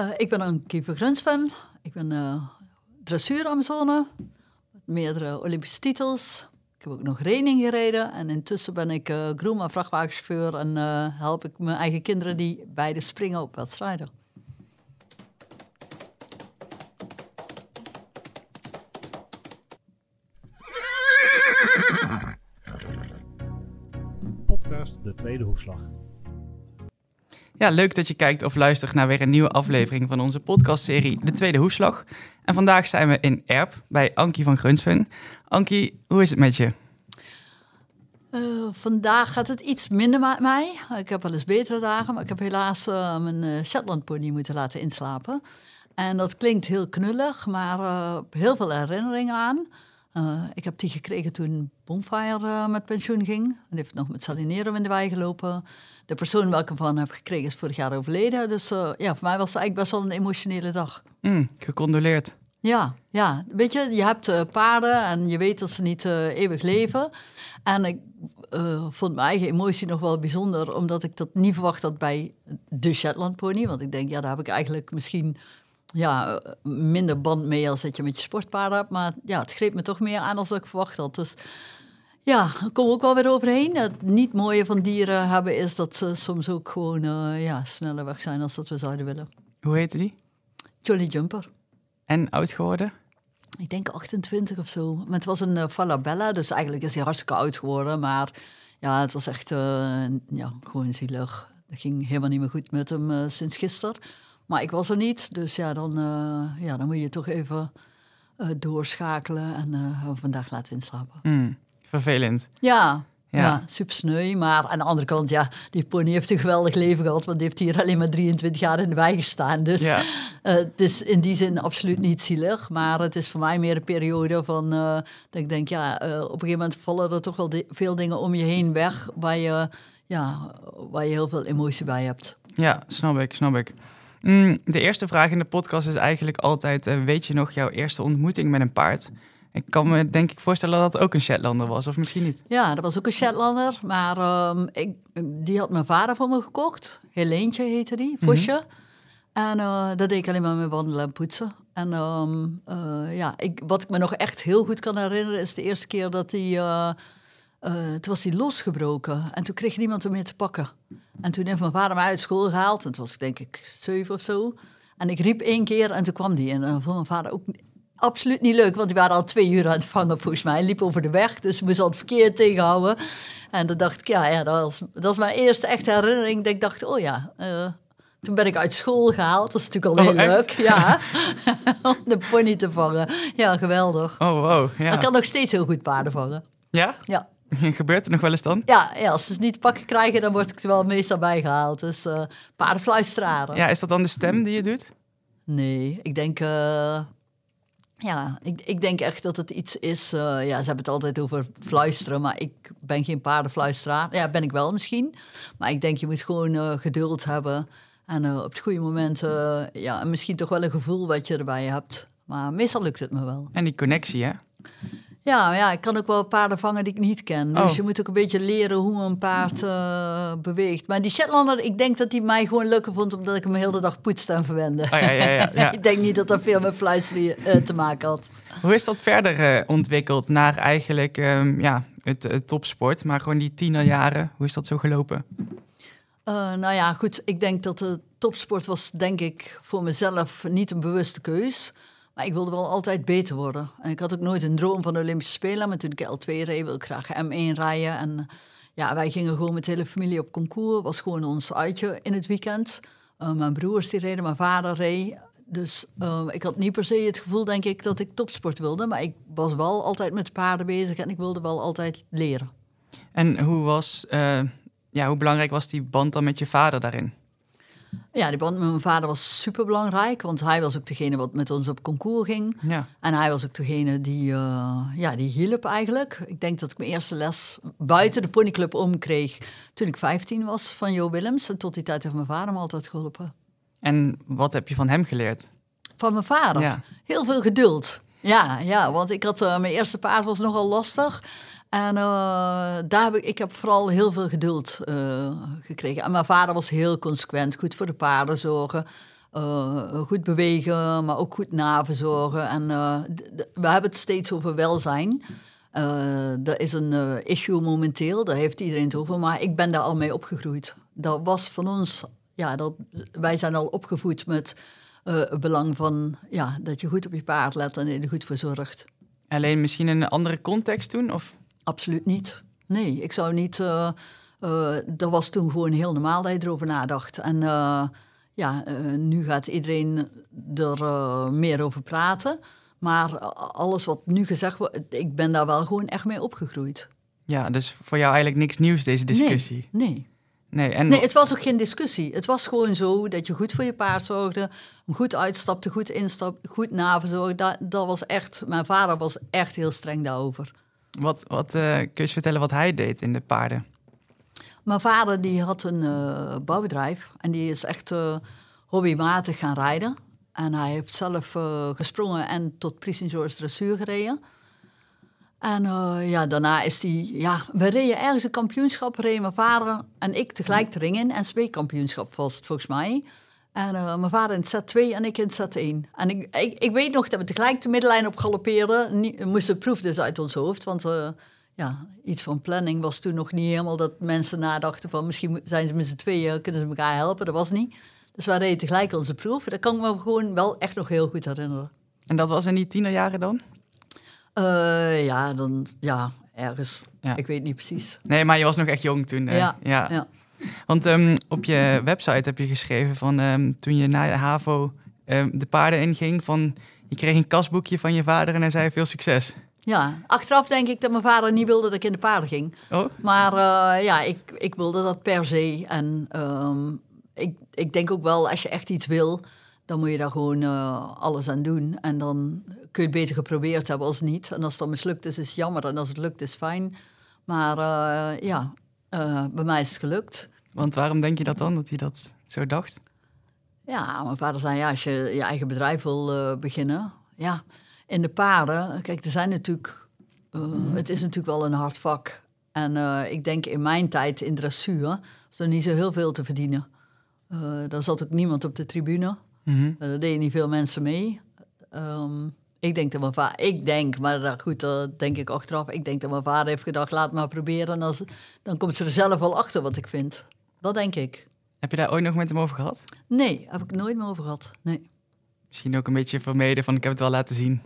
Uh, ik ben een Kiefer. Ik ben uh, dressuur-Amazone. Meerdere Olympische titels. Ik heb ook nog reining gereden. En intussen ben ik uh, groema vrachtwagenchauffeur. En help ik mijn eigen kinderen die beide springen op wedstrijden. Podcast De Tweede Hoefslag. Ja, leuk dat je kijkt of luistert naar weer een nieuwe aflevering van onze podcastserie De Tweede Hoeslag. En vandaag zijn we in Erp bij Ankie van Grunsven. Ankie, hoe is het met je? Uh, vandaag gaat het iets minder met mij. Ik heb wel eens betere dagen, maar ik heb helaas uh, mijn uh, Shetland pony moeten laten inslapen. En dat klinkt heel knullig, maar heel veel herinneringen aan. Ik heb die gekregen toen Bonfire met pensioen ging. En heeft nog met Salinero in de wei gelopen de persoon welke ik van heb gekregen is vorig jaar overleden. Dus uh, ja, voor mij was het eigenlijk best wel een emotionele dag. Mm, gecondoleerd. Ja, ja, weet je, je hebt paarden en je weet dat ze niet eeuwig leven. En ik vond mijn eigen emotie nog wel bijzonder, omdat ik dat niet verwacht had bij de Shetland pony. Want ik denk, ja, daar heb ik eigenlijk misschien ja, minder band mee als dat je met je sportpaarden hebt. Maar ja, het greep me toch meer aan dan ik verwacht had. Dus ja, daar kom ook wel weer overheen. Het niet mooie van dieren hebben is dat ze soms ook gewoon uh, ja, sneller weg zijn dan dat we zouden willen. Hoe heette die? Jolly Jumper. En oud geworden? Ik denk 28 of zo. Maar het was een uh, Falabella, dus eigenlijk is hij hartstikke oud geworden. Maar ja, het was echt uh, ja, gewoon zielig. Dat ging helemaal niet meer goed met hem sinds gisteren. Maar ik was er niet, dus ja, dan, ja, dan moet je toch even doorschakelen en vandaag laten inslapen. Mm. Vervelend. Ja, ja. super sneu. Maar aan de andere kant, ja, die pony heeft een geweldig leven gehad. Want die heeft hier alleen maar 23 jaar in de wei gestaan. Dus ja. uh, het is in die zin absoluut niet zielig. Maar het is voor mij meer een periode van... Uh, dat ik denk, ja, uh, op een gegeven moment vallen er toch wel veel dingen om je heen weg... Waar je, ja, waar je heel veel emotie bij hebt. Ja, snap ik, snap ik. Mm, de eerste vraag in de podcast is eigenlijk altijd... weet je nog jouw eerste ontmoeting met een paard... Ik kan me denk ik voorstellen dat dat ook een Shetlander was, of misschien niet. Ja, dat was ook een Shetlander, maar um, ik, die had mijn vader voor me gekocht. Heleentje heette die, Vosje. Mhm. En uh, dat deed ik alleen maar met wandelen en poetsen. En um, uh, ja, ik, wat ik me nog echt heel goed kan herinneren, is de eerste keer dat hij... Uh, toen was hij losgebroken en toen kreeg niemand hem meer te pakken. En toen heeft mijn vader mij uit school gehaald. En toen was ik denk ik zeven of zo. En ik riep één keer en toen kwam die. En dan vond mijn vader ook absoluut niet leuk, want die waren al twee uur aan het vangen volgens mij. Hij liep over de weg, dus moest al het verkeer tegenhouden. En dan dacht ik, ja, ja dat, was, dat was mijn eerste echte herinnering. Dat ik dacht, oh ja, uh, toen ben ik uit school gehaald. Dat is natuurlijk al heel oh, leuk. Ja, om de pony te vangen. Ja, geweldig. Oh, wow. Ja. Ik kan nog steeds heel goed paarden vangen. Ja? Ja. Gebeurt er nog wel eens dan? Ja, ja als ze het niet pakken krijgen, dan word ik er wel meestal bij gehaald. Dus uh, paardenfluisteraar. Ja, is dat dan de stem die je doet? Nee, ik denk... Uh, ja, ik, ik denk echt dat het iets is. Uh, ja, ze hebben het altijd over fluisteren, maar ik ben geen paardenfluisteraar. Ja, ben ik wel misschien. Maar ik denk je moet gewoon geduld hebben. En op het goede moment, ja, misschien toch wel een gevoel wat je erbij hebt. Maar meestal lukt het me wel. En die connectie, hè? Ja, ja, ik kan ook wel paarden vangen die ik niet ken. Dus oh. je moet ook een beetje leren hoe een paard uh, beweegt. Maar die Shetlander, ik denk dat hij mij gewoon leuker vond... omdat ik hem de hele dag poetste en verwende. Oh, ja, ja, ja, ja. ik denk niet dat dat veel met fluisteren uh, te maken had. Hoe is dat verder uh, ontwikkeld naar eigenlijk um, ja, het, het, topsport? Maar gewoon die tienerjaren, hoe is dat zo gelopen? nou ja, goed. Ik denk dat de topsport was, denk ik, voor mezelf niet een bewuste keus maar ik wilde wel altijd beter worden. En ik had ook nooit een droom van de Olympische Spelen. Maar toen ik L2 reed, wilde ik graag M1 rijden. En ja, wij gingen gewoon met de hele familie op concours. Was gewoon ons uitje in het weekend. Uh, mijn broers die reden, mijn vader reed. Dus uh, ik had niet per se het gevoel, denk ik, dat ik topsport wilde. Maar ik was wel altijd met paarden bezig en ik wilde wel altijd leren. En hoe, was, uh, ja, hoe belangrijk was die band dan met je vader daarin? Ja, die band met mijn vader was super belangrijk, want hij was ook degene wat met ons op concours ging. Ja. En hij was ook degene die, uh, ja, die hielp eigenlijk. Ik denk dat ik mijn eerste les buiten de ponyclub omkreeg toen ik 15 was van Jo Willems. En tot die tijd heeft mijn vader me altijd geholpen. En wat heb je van hem geleerd? Van mijn vader? Ja. Heel veel geduld. Ja, ja, want ik had, uh, mijn eerste paard was nogal lastig. En uh, daar heb ik, ik heb vooral heel veel geduld uh, gekregen. En mijn vader was heel consequent, goed voor de paarden zorgen. eh, goed bewegen, maar ook goed naverzorgen. En eh, we hebben het steeds over welzijn. Eh er is een eh, issue momenteel, daar heeft iedereen het over, maar ik ben daar al mee opgegroeid. Dat was van ons, ja, dat, wij zijn al opgevoed met eh, het belang van ja, dat je goed op je paard let en er goed voor zorgt. Alleen misschien in een andere context toen? Of? Absoluut niet. Nee, ik zou niet. eh eh, dat was toen gewoon heel normaal dat je erover nadacht. En eh, ja, eh, nu gaat iedereen er eh, meer over praten. Maar alles wat nu gezegd wordt, ik ben daar wel gewoon echt mee opgegroeid. Ja, dus voor jou eigenlijk niks nieuws deze discussie. Nee. Nee, en Nee, het was ook geen discussie. Het was gewoon zo dat je goed voor je paard zorgde, goed uitstapte, goed instapte, goed naverzorgde. Dat, dat was echt, mijn vader was echt heel streng daarover. Wat, wat eh, kun je vertellen wat hij deed in de paarden? Mijn vader die had een eh, bouwbedrijf en die is echt eh, hobbymatig gaan rijden. En hij heeft zelf gesprongen en tot Prisingsors dressuur gereden. En ja, daarna is hij... Ja, we reden ergens een kampioenschap, reden mijn vader en ik tegelijk de ring in. En kampioenschap was het volgens mij. En eh, mijn vader in set 2 en ik in set 1. En ik, ik, ik weet nog dat we tegelijk de middenlijn op galoppeerden. Nie- We moesten de proef dus uit ons hoofd, want... eh, ja, iets van planning was toen nog niet helemaal dat mensen nadachten van misschien zijn ze met z'n tweeën, kunnen ze elkaar helpen. Dat was niet. Dus wij reden tegelijk onze proef. Dat kan ik me gewoon wel echt nog heel goed herinneren. En dat was in die tienerjaren dan? Eh, ja, dan, ja, ergens. Ja. Ik weet niet precies. Nee, maar je was nog echt jong toen. Ja, ja. ja. Want ehm, op je website heb je geschreven van ehm, toen je na de HAVO ehm, de paarden inging, van je kreeg een kasboekje van je vader en hij zei veel succes. Ja, achteraf denk ik dat mijn vader niet wilde dat ik in de paarden ging. Oh, Maar eh, ja, ik, ik wilde dat per se. En ik, ik denk ook wel, als je echt iets wil, dan moet je daar gewoon eh, alles aan doen. En dan kun je het beter geprobeerd hebben als niet. En als het dan mislukt is, is het jammer. En als het lukt, is het fijn. Maar eh, ja, eh, bij mij is het gelukt. want waarom denk je dat dan, dat hij dat zo dacht? Ja, mijn vader zei, ja, als je je eigen bedrijf wil eh, beginnen... Ja, in de paarden, kijk, er zijn natuurlijk... eh, het is natuurlijk wel een hard vak. En ik denk in mijn tijd in dressuur... was er niet zo heel veel te verdienen. Daar zat ook niemand op de tribune. Eh, daar deden niet veel mensen mee. Ehm, ik denk dat mijn vader... Ik denk, maar goed, dat denk ik achteraf... Ik denk dat mijn vader heeft gedacht, laat maar proberen. En als, dan komt ze er zelf wel achter wat ik vind. Dat denk ik. Heb je daar ooit nog met hem over gehad? Nee, heb ik nooit meer over gehad. Nee. Misschien ook een beetje vermeden van ik heb het wel laten zien.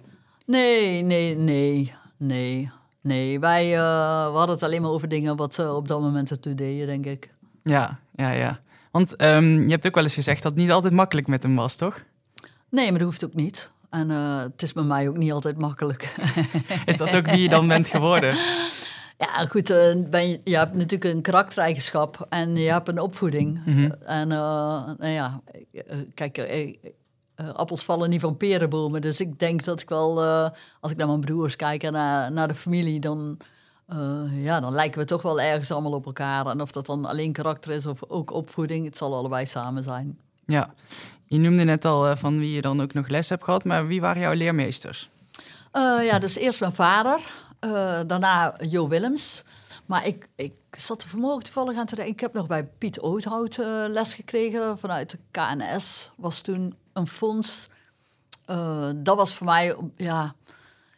Nee, nee, nee, nee, nee. Wij eh, we hadden het alleen maar over dingen wat ze op dat moment ertoe deden, denk ik. Ja, ja, ja. Want ehm, je hebt ook wel eens gezegd dat het niet altijd makkelijk met hem was, toch? Nee, maar dat hoeft ook niet. En eh, het is bij mij ook niet altijd makkelijk. Is dat ook wie je dan bent geworden? ja, goed, eh, ben je, je hebt natuurlijk een karaktereigenschap en je hebt een opvoeding. Mhm. En eh, nou ja, kijk, appels vallen niet van perenbomen. Dus ik denk dat ik wel, als ik naar mijn broers kijk en naar, naar de familie, dan, ja, dan lijken we toch wel ergens allemaal op elkaar. En of dat dan alleen karakter is of ook opvoeding, het zal allebei samen zijn. Ja. Je noemde net al eh, van wie je dan ook nog les hebt gehad, maar wie waren jouw leermeesters? Eh, ja, dus eerst mijn vader, eh, daarna Jo Willems. Maar ik, ik zat er vanmorgen toevallig aan te denken. Ik heb nog bij Piet Oothout eh, les gekregen vanuit de KNS. Was toen een fonds. Dat was voor mij, ja...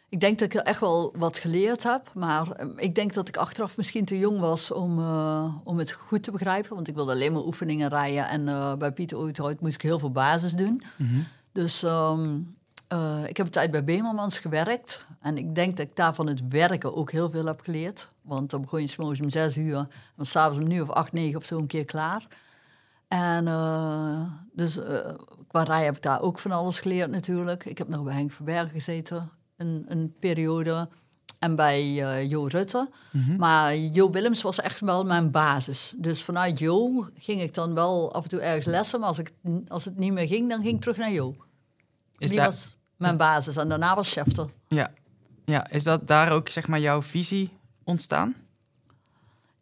Ik denk dat ik echt wel wat geleerd heb. Maar eh, ik denk dat ik achteraf misschien te jong was om, eh, om het goed te begrijpen. Want ik wilde alleen maar oefeningen rijden. En eh, bij Piet Oothout moest ik heel veel basis doen. Dus ehm, eh, ik heb een tijd bij Bemelmans gewerkt. En ik denk dat ik daar van het werken ook heel veel heb geleerd. Want dan begon je 's morgens om zes uur. En dan s'avonds om nu of acht, negen of zo een keer klaar. En dus qua rijden heb ik daar ook van alles geleerd natuurlijk. Ik heb nog bij Henk Verbergen gezeten een, een periode. En bij eh, Jo Rutte. Maar Jo Willems was echt wel mijn basis. Dus vanuit Jo ging ik dan wel af en toe ergens lessen. Maar als, ik, als het niet meer ging, dan ging ik terug naar Jo. Is, Die daar, was mijn basis. En daarna was Schefter. ja. Ja, is dat daar ook zeg maar jouw visie ontstaan?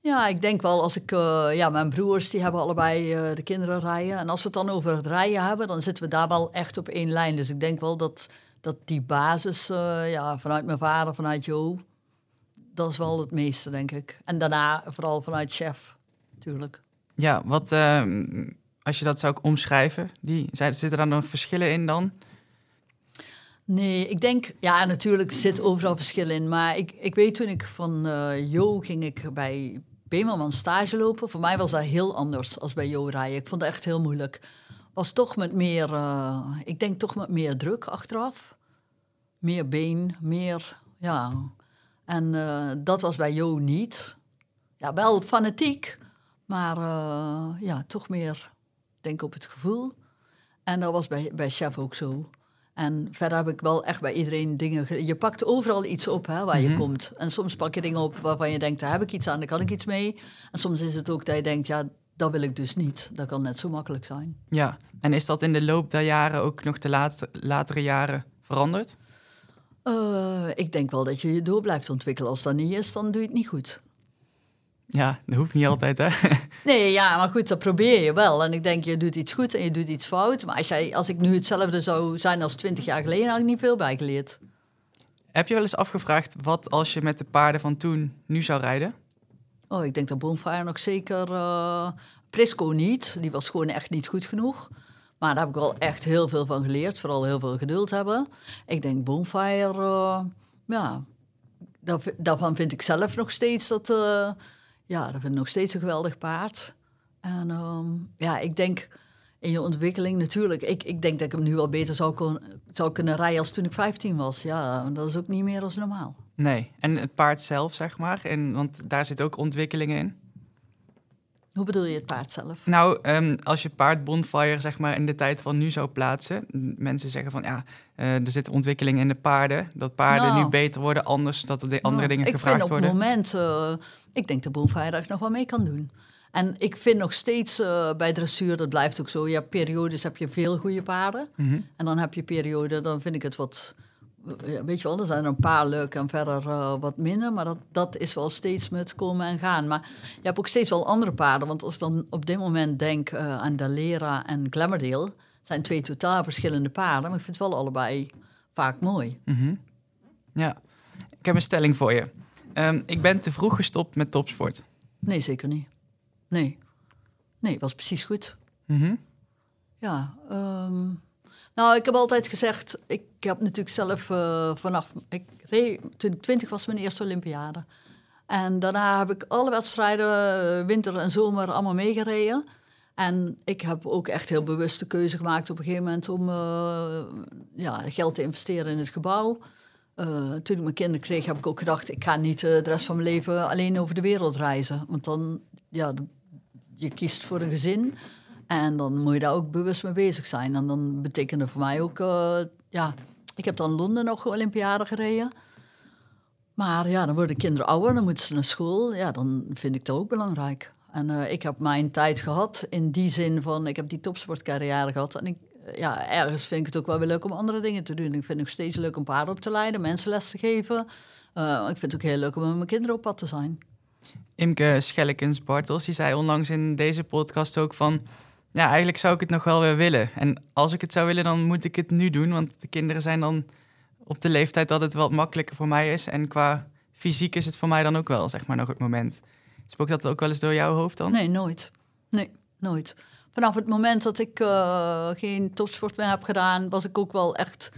Ja, ik denk wel als ik... eh, ja, mijn broers die hebben allebei eh, de kinderen rijden. En als we het dan over het rijden hebben, dan zitten we daar wel echt op één lijn. Dus ik denk wel dat, dat die basis, eh, ja, vanuit mijn vader, vanuit Jo... Dat is wel het meeste, denk ik. En daarna vooral vanuit chef, natuurlijk. Ja, wat ehm, als je dat zou omschrijven, die, zitten daar nog verschillen in dan? Nee, ik denk, ja, natuurlijk zit overal verschil in. Maar ik, ik weet toen ik van eh Jo ging ik bij Bemelman stage lopen. Voor mij was dat heel anders als bij Jo rijden. Ik vond het echt heel moeilijk. Was toch met meer, eh, ik denk toch met meer druk achteraf. Meer been, meer, ja. En eh, dat was bij Jo niet. Ja, wel fanatiek, maar eh, ja, toch meer, denk op het gevoel. En dat was bij, bij Chef ook zo. En verder heb ik wel echt bij iedereen dingen... ge- Je pakt overal iets op hè, waar je Mhm. komt. En soms pak je dingen op waarvan je denkt, daar heb ik iets aan, daar kan ik iets mee. En soms is het ook dat je denkt, ja, dat wil ik dus niet. Dat kan net zo makkelijk zijn. Ja, en is dat in de loop der jaren ook nog de laatste, latere jaren veranderd? Eh, ik denk wel dat je je door blijft ontwikkelen. Als dat niet is, dan doe je het niet goed. Ja, dat hoeft niet altijd, hè? Nee, ja, maar goed, dat probeer je wel. En ik denk, je doet iets goed en je doet iets fout. Maar als, jij, als ik nu hetzelfde zou zijn als twintig jaar geleden, had ik niet veel bijgeleerd. Heb je wel eens afgevraagd wat als je met de paarden van toen nu zou rijden? Oh, ik denk dat Bonfire nog zeker... eh Prisco niet, die was gewoon echt niet goed genoeg. Maar daar heb ik wel echt heel veel van geleerd. Vooral heel veel geduld hebben. Ik denk Bonfire, eh, ja... vi- daarvan vind ik zelf nog steeds dat... eh, ja, dat vind ik nog steeds een geweldig paard. En ehm, ja, ik denk in je ontwikkeling natuurlijk... Ik, ik denk dat ik hem nu wel beter zou, kon, zou kunnen rijden als toen ik 15 was. Ja, dat is ook niet meer als normaal. Nee. En het paard zelf, zeg maar? En, want daar zit ook ontwikkelingen in. Hoe bedoel je het paard zelf? Nou, ehm, als je paard Bonfire zeg maar in de tijd van nu zou plaatsen, mensen zeggen van ja, eh, er zit ontwikkeling in de paarden, dat paarden Nou. nu beter worden, anders dat er de andere Ja, dingen ik gevraagd vind op worden. het moment, eh, ik denk dat Bonfire nog wel mee kan doen. En ik vind nog steeds eh, bij dressuur, dat blijft ook zo. Hebt periodes heb je veel goede paarden. Mhm. En dan heb je perioden, dan vind ik het wat... ja, weet je wel, er zijn er een paar leuke en verder eh, wat minder. Maar dat, dat is wel steeds met komen en gaan. Maar je hebt ook steeds wel andere paarden. Want als ik dan op dit moment denk eh, aan Dalera en Glamourdale... zijn twee totaal verschillende paarden. Maar ik vind het wel allebei vaak mooi. Mhm. Ja, ik heb een stelling voor je. Ehm, ik ben te vroeg gestopt met topsport. Nee, zeker niet. Nee. Nee, was precies goed. Mhm. Ja. ehm, nou, ik heb altijd gezegd... Ik heb natuurlijk zelf eh, vanaf... Ik reed, toen ik twintig was, mijn eerste Olympiade. En daarna heb ik alle wedstrijden, eh, winter en zomer, allemaal meegereden. En ik heb ook echt heel bewust de keuze gemaakt op een gegeven moment... om eh, ja, geld te investeren in het gebouw. Toen ik mijn kinderen kreeg, heb ik ook gedacht... ik ga niet de rest van mijn leven alleen over de wereld reizen. Want dan, ja, je kiest voor een gezin... En dan moet je daar ook bewust mee bezig zijn. En dan betekende voor mij ook, eh, ja, ik heb dan Londen nog Olympiade gereden. Maar ja, dan worden de kinderen ouder, dan moeten ze naar school. Ja, dan vind ik dat ook belangrijk. En eh, ik heb mijn tijd gehad in die zin van, ik heb die topsportcarrière gehad. En ik, eh, ja, ergens vind ik het ook wel weer leuk om andere dingen te doen. Ik vind het nog steeds leuk om paarden op te leiden, mensen les te geven. Ik vind het ook heel leuk om met mijn kinderen op pad te zijn. Imke Schellekens-Bartels, die zei onlangs in deze podcast ook van... Ja, eigenlijk zou ik het nog wel weer willen. En als ik het zou willen, dan moet ik het nu doen. Want de kinderen zijn dan op de leeftijd dat het wat makkelijker voor mij is. En qua fysiek is het voor mij dan ook wel, zeg maar, nog het moment. Spook dat ook wel eens door jouw hoofd dan? Nee, nooit. Nee, nooit. Vanaf het moment dat ik eh, geen topsport meer heb gedaan, was ik ook wel echt,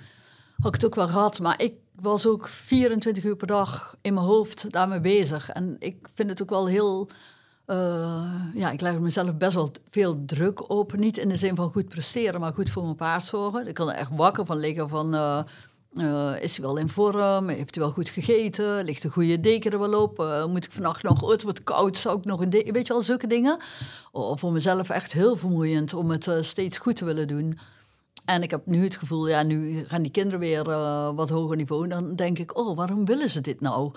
had ik het ook wel gehad. Maar ik was ook 24 uur per dag in mijn hoofd daarmee bezig. En ik vind het ook wel heel, eh, ja, ik leg mezelf best wel veel druk op. Niet in de zin van goed presteren, maar goed voor mijn paard zorgen. Ik kan er echt wakker van liggen van... eh, eh, is hij wel in vorm? Heeft hij wel goed gegeten? Ligt de goede deken er wel op? Moet ik vannacht nog, oh, het wordt koud, zou ik nog een deken... Weet je wel, zulke dingen. Oh, voor mezelf echt heel vermoeiend om het steeds goed te willen doen. En ik heb nu het gevoel, ja, nu gaan die kinderen weer wat hoger niveau. Dan denk ik, oh, waarom willen ze dit nou?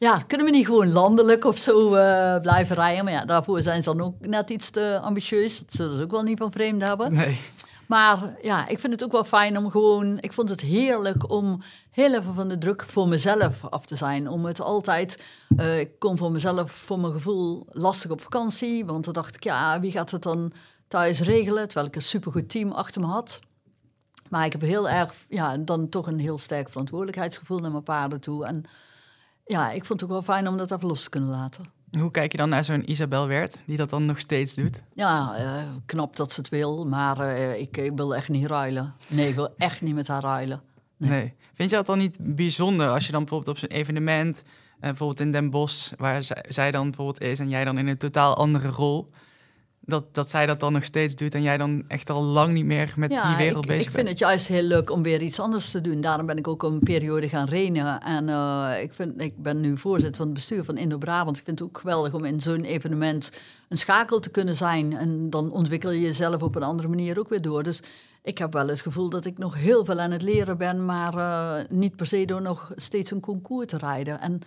Ja, kunnen we niet gewoon landelijk of zo eh, blijven rijden? Maar ja, daarvoor zijn ze dan ook net iets te ambitieus. Dat zullen ze ook wel niet van vreemd hebben. Nee. Maar ja, ik vind het ook wel fijn om gewoon... Ik vond het heerlijk om heel even van de druk voor mezelf af te zijn. Om het altijd... eh, ik kon voor mezelf, voor mijn gevoel, lastig op vakantie. Want dan dacht ik, ja, wie gaat het dan thuis regelen? Terwijl ik een supergoed team achter me had. Maar ik heb heel erg, ja, dan toch een heel sterk verantwoordelijkheidsgevoel naar mijn paarden toe. En ja, ik vond het ook wel fijn om dat even los te kunnen laten. Hoe kijk je dan naar zo'n Isabel Wert, die dat dan nog steeds doet? Ja, eh, knap dat ze het wil, maar eh, ik, ik wil echt niet ruilen. Nee, ik wil echt niet met haar ruilen. Nee. Nee. Vind je dat dan niet bijzonder als je dan bijvoorbeeld op zo'n evenement, eh, bijvoorbeeld in Den Bosch, waar zij, zij dan bijvoorbeeld is en jij dan in een totaal andere rol, dat, dat zij dat dan nog steeds doet en jij dan echt al lang niet meer met die wereld ik, bezig ik vind bent? het juist heel leuk om weer iets anders te doen. Daarom ben ik ook een periode gaan renen. En eh, ik, vind, ik ben nu voorzitter van het bestuur van Indo-Brabant. Ik vind het ook geweldig om in zo'n evenement een schakel te kunnen zijn. En dan ontwikkel je jezelf op een andere manier ook weer door. Dus ik heb wel het gevoel dat ik nog heel veel aan het leren ben, maar eh, niet per se door nog steeds een concours te rijden. En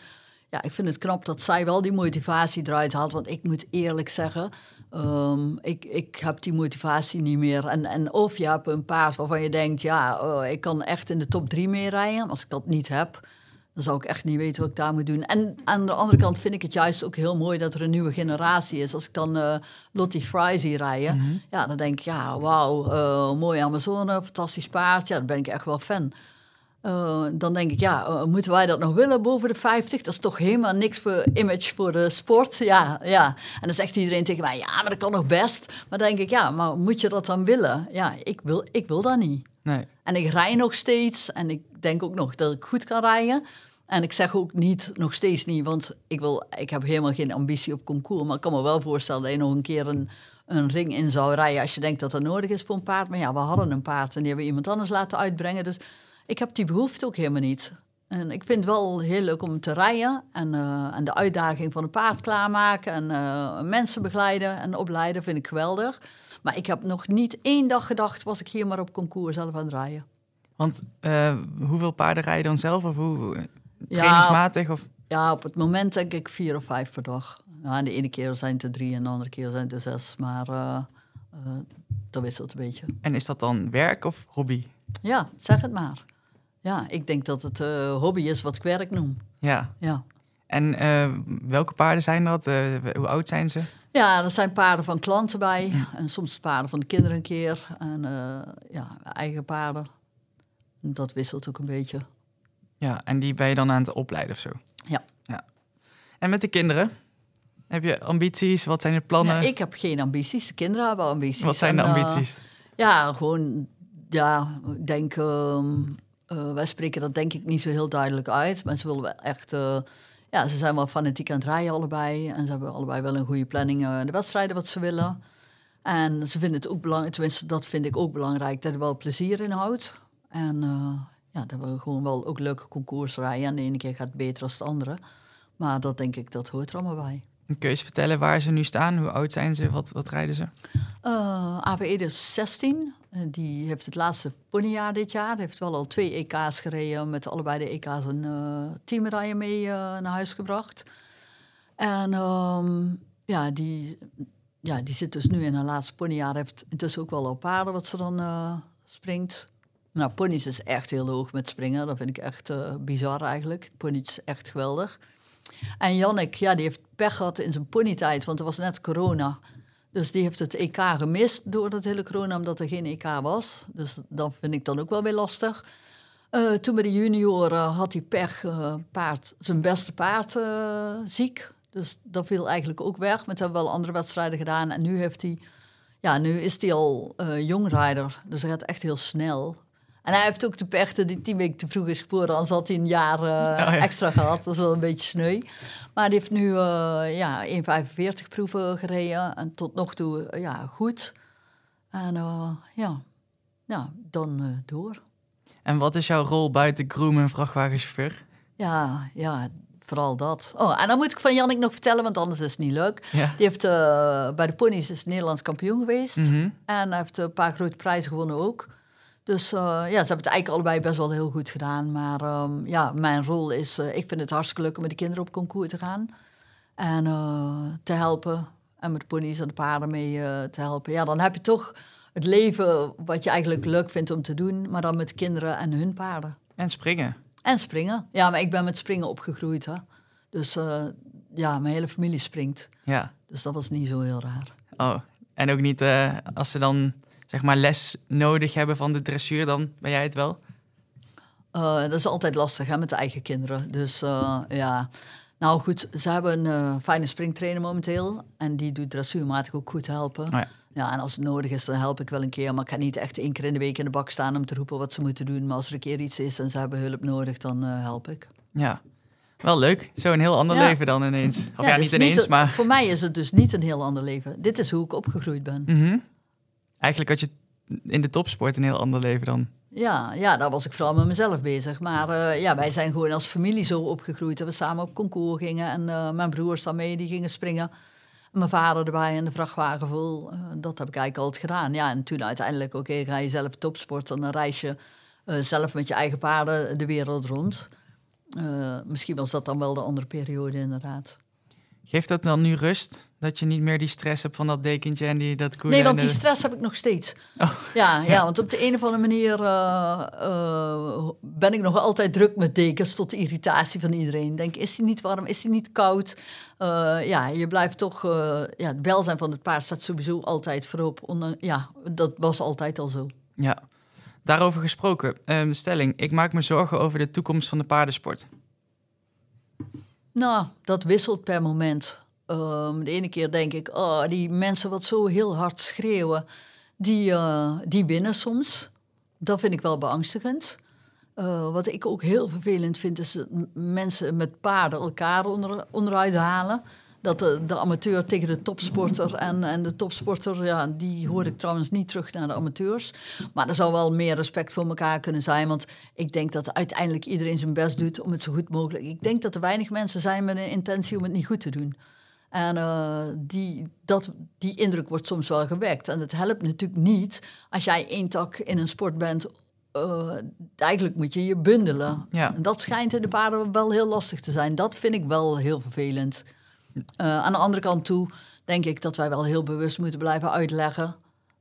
ja, ik vind het knap dat zij wel die motivatie eruit haalt. Want ik moet eerlijk zeggen, ehm, ik, ik heb die motivatie niet meer. En, en of je hebt een paard waarvan je denkt, ja, oh, ik kan echt in de top drie mee rijden. Als ik dat niet heb, dan zou ik echt niet weten wat ik daar moet doen. En aan de andere kant vind ik het juist ook heel mooi dat er een nieuwe generatie is. Als ik dan eh Lottie Fry zie rijden, ja, dan denk ik, ja, wauw, eh, mooie Amazone, fantastisch paard. Ja, dan ben ik echt wel fan. Eh, dan denk ik, ja, eh, moeten wij dat nog willen boven de 50? Dat is toch helemaal niks voor image voor de sport. Ja, ja. En dan zegt iedereen tegen mij, ja, maar dat kan nog best. Maar dan denk ik, ja, maar moet je dat dan willen? Ja, ik wil, ik wil dat niet. Nee. En ik rij nog steeds en ik denk ook nog dat ik goed kan rijden. En ik zeg ook niet, nog steeds niet, want ik, wil, ik heb helemaal geen ambitie op concours. Maar ik kan me wel voorstellen dat je nog een keer een, een ring in zou rijden als je denkt dat dat nodig is voor een paard. Maar ja, we hadden een paard en die hebben we iemand anders laten uitbrengen. Dus ik heb die behoefte ook helemaal niet. En ik vind het wel heel leuk om te rijden en, eh, en de uitdaging van een paard klaarmaken en eh, mensen begeleiden en opleiden vind ik geweldig. Maar ik heb nog niet één dag gedacht, was ik hier maar op concours zelf aan het rijden. Want eh, hoeveel paarden rij je dan zelf? Of hoe, trainingsmatig? Of? Ja, op het moment denk ik vier of vijf per dag. Nou, en de ene keer zijn het er drie en de andere keer zijn het er zes. Maar dat wisselt een beetje. En is dat dan werk of hobby? Ja, zeg het maar. Ja, ik denk dat het eh, hobby is wat ik werk noem. Ja. Ja. En eh, welke paarden zijn dat? Eh, hoe oud zijn ze? Ja, er zijn paarden van klanten bij. En soms paarden van de kinderen een keer. En ja, eigen paarden. Dat wisselt ook een beetje. Ja, en die ben je dan aan het opleiden of zo? Ja. ja. En met de kinderen? Heb je ambities? Wat zijn de plannen? Ja, ik heb geen ambities. De kinderen hebben ambities. Wat zijn de En, ambities? Ja, gewoon, ja, ik denk, ehm, eh, wij spreken dat denk ik niet zo heel duidelijk uit. Maar ze willen wel echt, eh, ja, ze zijn wel fanatiek aan het rijden allebei. En ze hebben allebei wel een goede planning eh, de wedstrijden wat ze willen. En ze vinden het ook belangrijk, tenminste dat vind ik ook belangrijk, dat er wel plezier in houdt. En ja, dat we gewoon wel ook leuke concours rijden. En de ene keer gaat het beter dan de andere. Maar dat denk ik, dat hoort er allemaal bij. Kun je eens vertellen waar ze nu staan? Hoe oud zijn ze? Wat, wat rijden ze? AVE is 16. Eh, die heeft het laatste ponyjaar dit jaar. Heeft wel al twee EK's gereden. Met allebei de EK's een teamrijen mee eh, naar huis gebracht. En ehm, ja, die, ja, die zit dus nu in haar laatste ponyjaar. Heeft intussen ook wel al paarden wat ze dan springt. Nou, ponies is echt heel hoog met springen. Dat vind ik echt bizar eigenlijk. Ponies is echt geweldig. En Jannik, ja, die heeft pech gehad in zijn ponytijd, want er was net corona. Dus die heeft het EK gemist door dat hele corona, omdat er geen EK was. Dus dat vind ik dan ook wel weer lastig. Eh, toen bij de junioren had hij pech, eh, paard, zijn beste paard eh, ziek. Dus dat viel eigenlijk ook weg. Met hebben wel andere wedstrijden gedaan. En nu, heeft hij, ja, nu is hij al eh jongrijder. Dus hij gaat echt heel snel. En hij heeft ook de pech dat hij tien weken te vroeg is geboren. Anders had hij een jaar eh, ja. extra gehad. Dat is wel een beetje sneu. Maar die heeft nu eh ja, 1,45 proeven gereden. En tot nog toe eh, ja, goed. En eh, ja, ja, dan eh, door. En wat is jouw rol buiten groom en vrachtwagenchauffeur? Ja, ja, vooral dat. Oh, en dan moet ik van Jannik nog vertellen, want anders is het niet leuk. Ja. Die heeft eh, bij de ponies is Nederlands kampioen geweest. Mhm. En hij heeft een paar grote prijzen gewonnen ook. Dus eh, ja, ze hebben het eigenlijk allebei best wel heel goed gedaan. Maar ehm, ja, mijn rol is, eh, ik vind het hartstikke leuk om met de kinderen op concours te gaan. En eh, te helpen. En met de ponies en de paarden mee te helpen. Ja, dan heb je toch het leven wat je eigenlijk leuk vindt om te doen. Maar dan met kinderen en hun paarden. En springen. En springen. Ja, maar ik ben met springen opgegroeid. Hè. Dus ja, mijn hele familie springt. Ja. Dus dat was niet zo heel raar. Oh. En ook niet als ze dan zeg maar les nodig hebben van de dressuur, dan ben jij het wel? Eh, dat is altijd lastig hè, met de eigen kinderen. Dus eh, ja, Nou goed, ze hebben een eh, fijne springtrainer momenteel. En die doet dressuurmatig ook goed helpen. Oh ja. Ja, en als het nodig is, dan help ik wel een keer. Maar ik ga niet echt één keer in de week in de bak staan om te roepen wat ze moeten doen. Maar als er een keer iets is en ze hebben hulp nodig, dan help ik. Ja. Wel leuk. Zo een heel ander Ja. leven dan ineens. Of ja, dus niet ineens, een- maar... Voor mij is het dus niet een heel ander leven. Dit is hoe ik opgegroeid ben. Mhm. Eigenlijk had je in de topsport een heel ander leven dan. Ja, ja, daar was ik vooral met mezelf bezig. Maar eh, ja, wij zijn gewoon als familie zo opgegroeid. Dat we samen op concours gingen. En eh, mijn broers dan mee, die gingen springen. En mijn vader erbij en de vrachtwagen vol. Eh, dat heb ik eigenlijk altijd gedaan. Ja, en toen uiteindelijk, oké, ga je zelf topsporten. Dan reis je zelf met je eigen paarden de wereld rond. Misschien was dat dan wel de andere periode inderdaad. Geeft dat dan nu rust? Dat je niet meer die stress hebt van dat dekentje en die, dat koelen? Nee, want die stress heb ik nog steeds. Oh, Ja, ja. ja. want op de een of andere manier eh, eh, ben ik nog altijd druk met dekens tot de irritatie van iedereen. Denk, is die niet warm? Is die niet koud? Eh, ja, je blijft toch... ja, het welzijn van het paard staat sowieso altijd voorop. Onder- ja, dat was altijd al zo. Ja. Daarover gesproken. Ehm, stelling. Ik maak me zorgen over de toekomst van de paardensport. Nou, dat wisselt per moment. Ehm, de ene keer denk ik, oh, die mensen wat zo heel hard schreeuwen, die, eh, die winnen soms. Dat vind ik wel beangstigend. Eh, wat ik ook heel vervelend vind, is dat mensen met paarden elkaar onder, onderuit halen. Dat de, de amateur tegen de topsporter en, en de topsporter, ja, die hoor ik trouwens niet terug naar de amateurs. Maar er zou wel meer respect voor elkaar kunnen zijn, want ik denk dat uiteindelijk iedereen zijn best doet om het zo goed mogelijk. Ik denk dat er weinig mensen zijn met een intentie om het niet goed te doen. En eh, die, dat, die indruk wordt soms wel gewekt. En het helpt natuurlijk niet als jij één tak in een sport bent. eh, eigenlijk moet je je bundelen. Ja. En dat schijnt in de paarden wel heel lastig te zijn. Dat vind ik wel heel vervelend. Eh, aan de andere kant toe denk ik dat wij wel heel bewust moeten blijven uitleggen.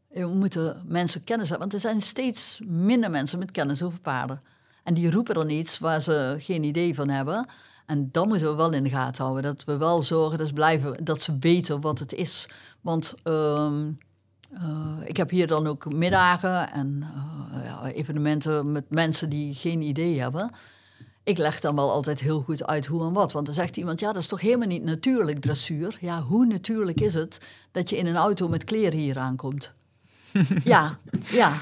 We moeten mensen kennis hebben. Want er zijn steeds minder mensen met kennis over paarden. En die roepen dan iets waar ze geen idee van hebben. En dan moeten we wel in de gaten houden. Dat we wel zorgen dat ze, blijven, dat ze weten wat het is. Want ehm, eh, ik heb hier dan ook middagen en eh, evenementen met mensen die geen idee hebben. Ik leg dan wel altijd heel goed uit hoe en wat. Want dan zegt iemand, ja, dat is toch helemaal niet natuurlijk dressuur. Ja, hoe natuurlijk is het dat je in een auto met kleren hier aankomt? ja, ja.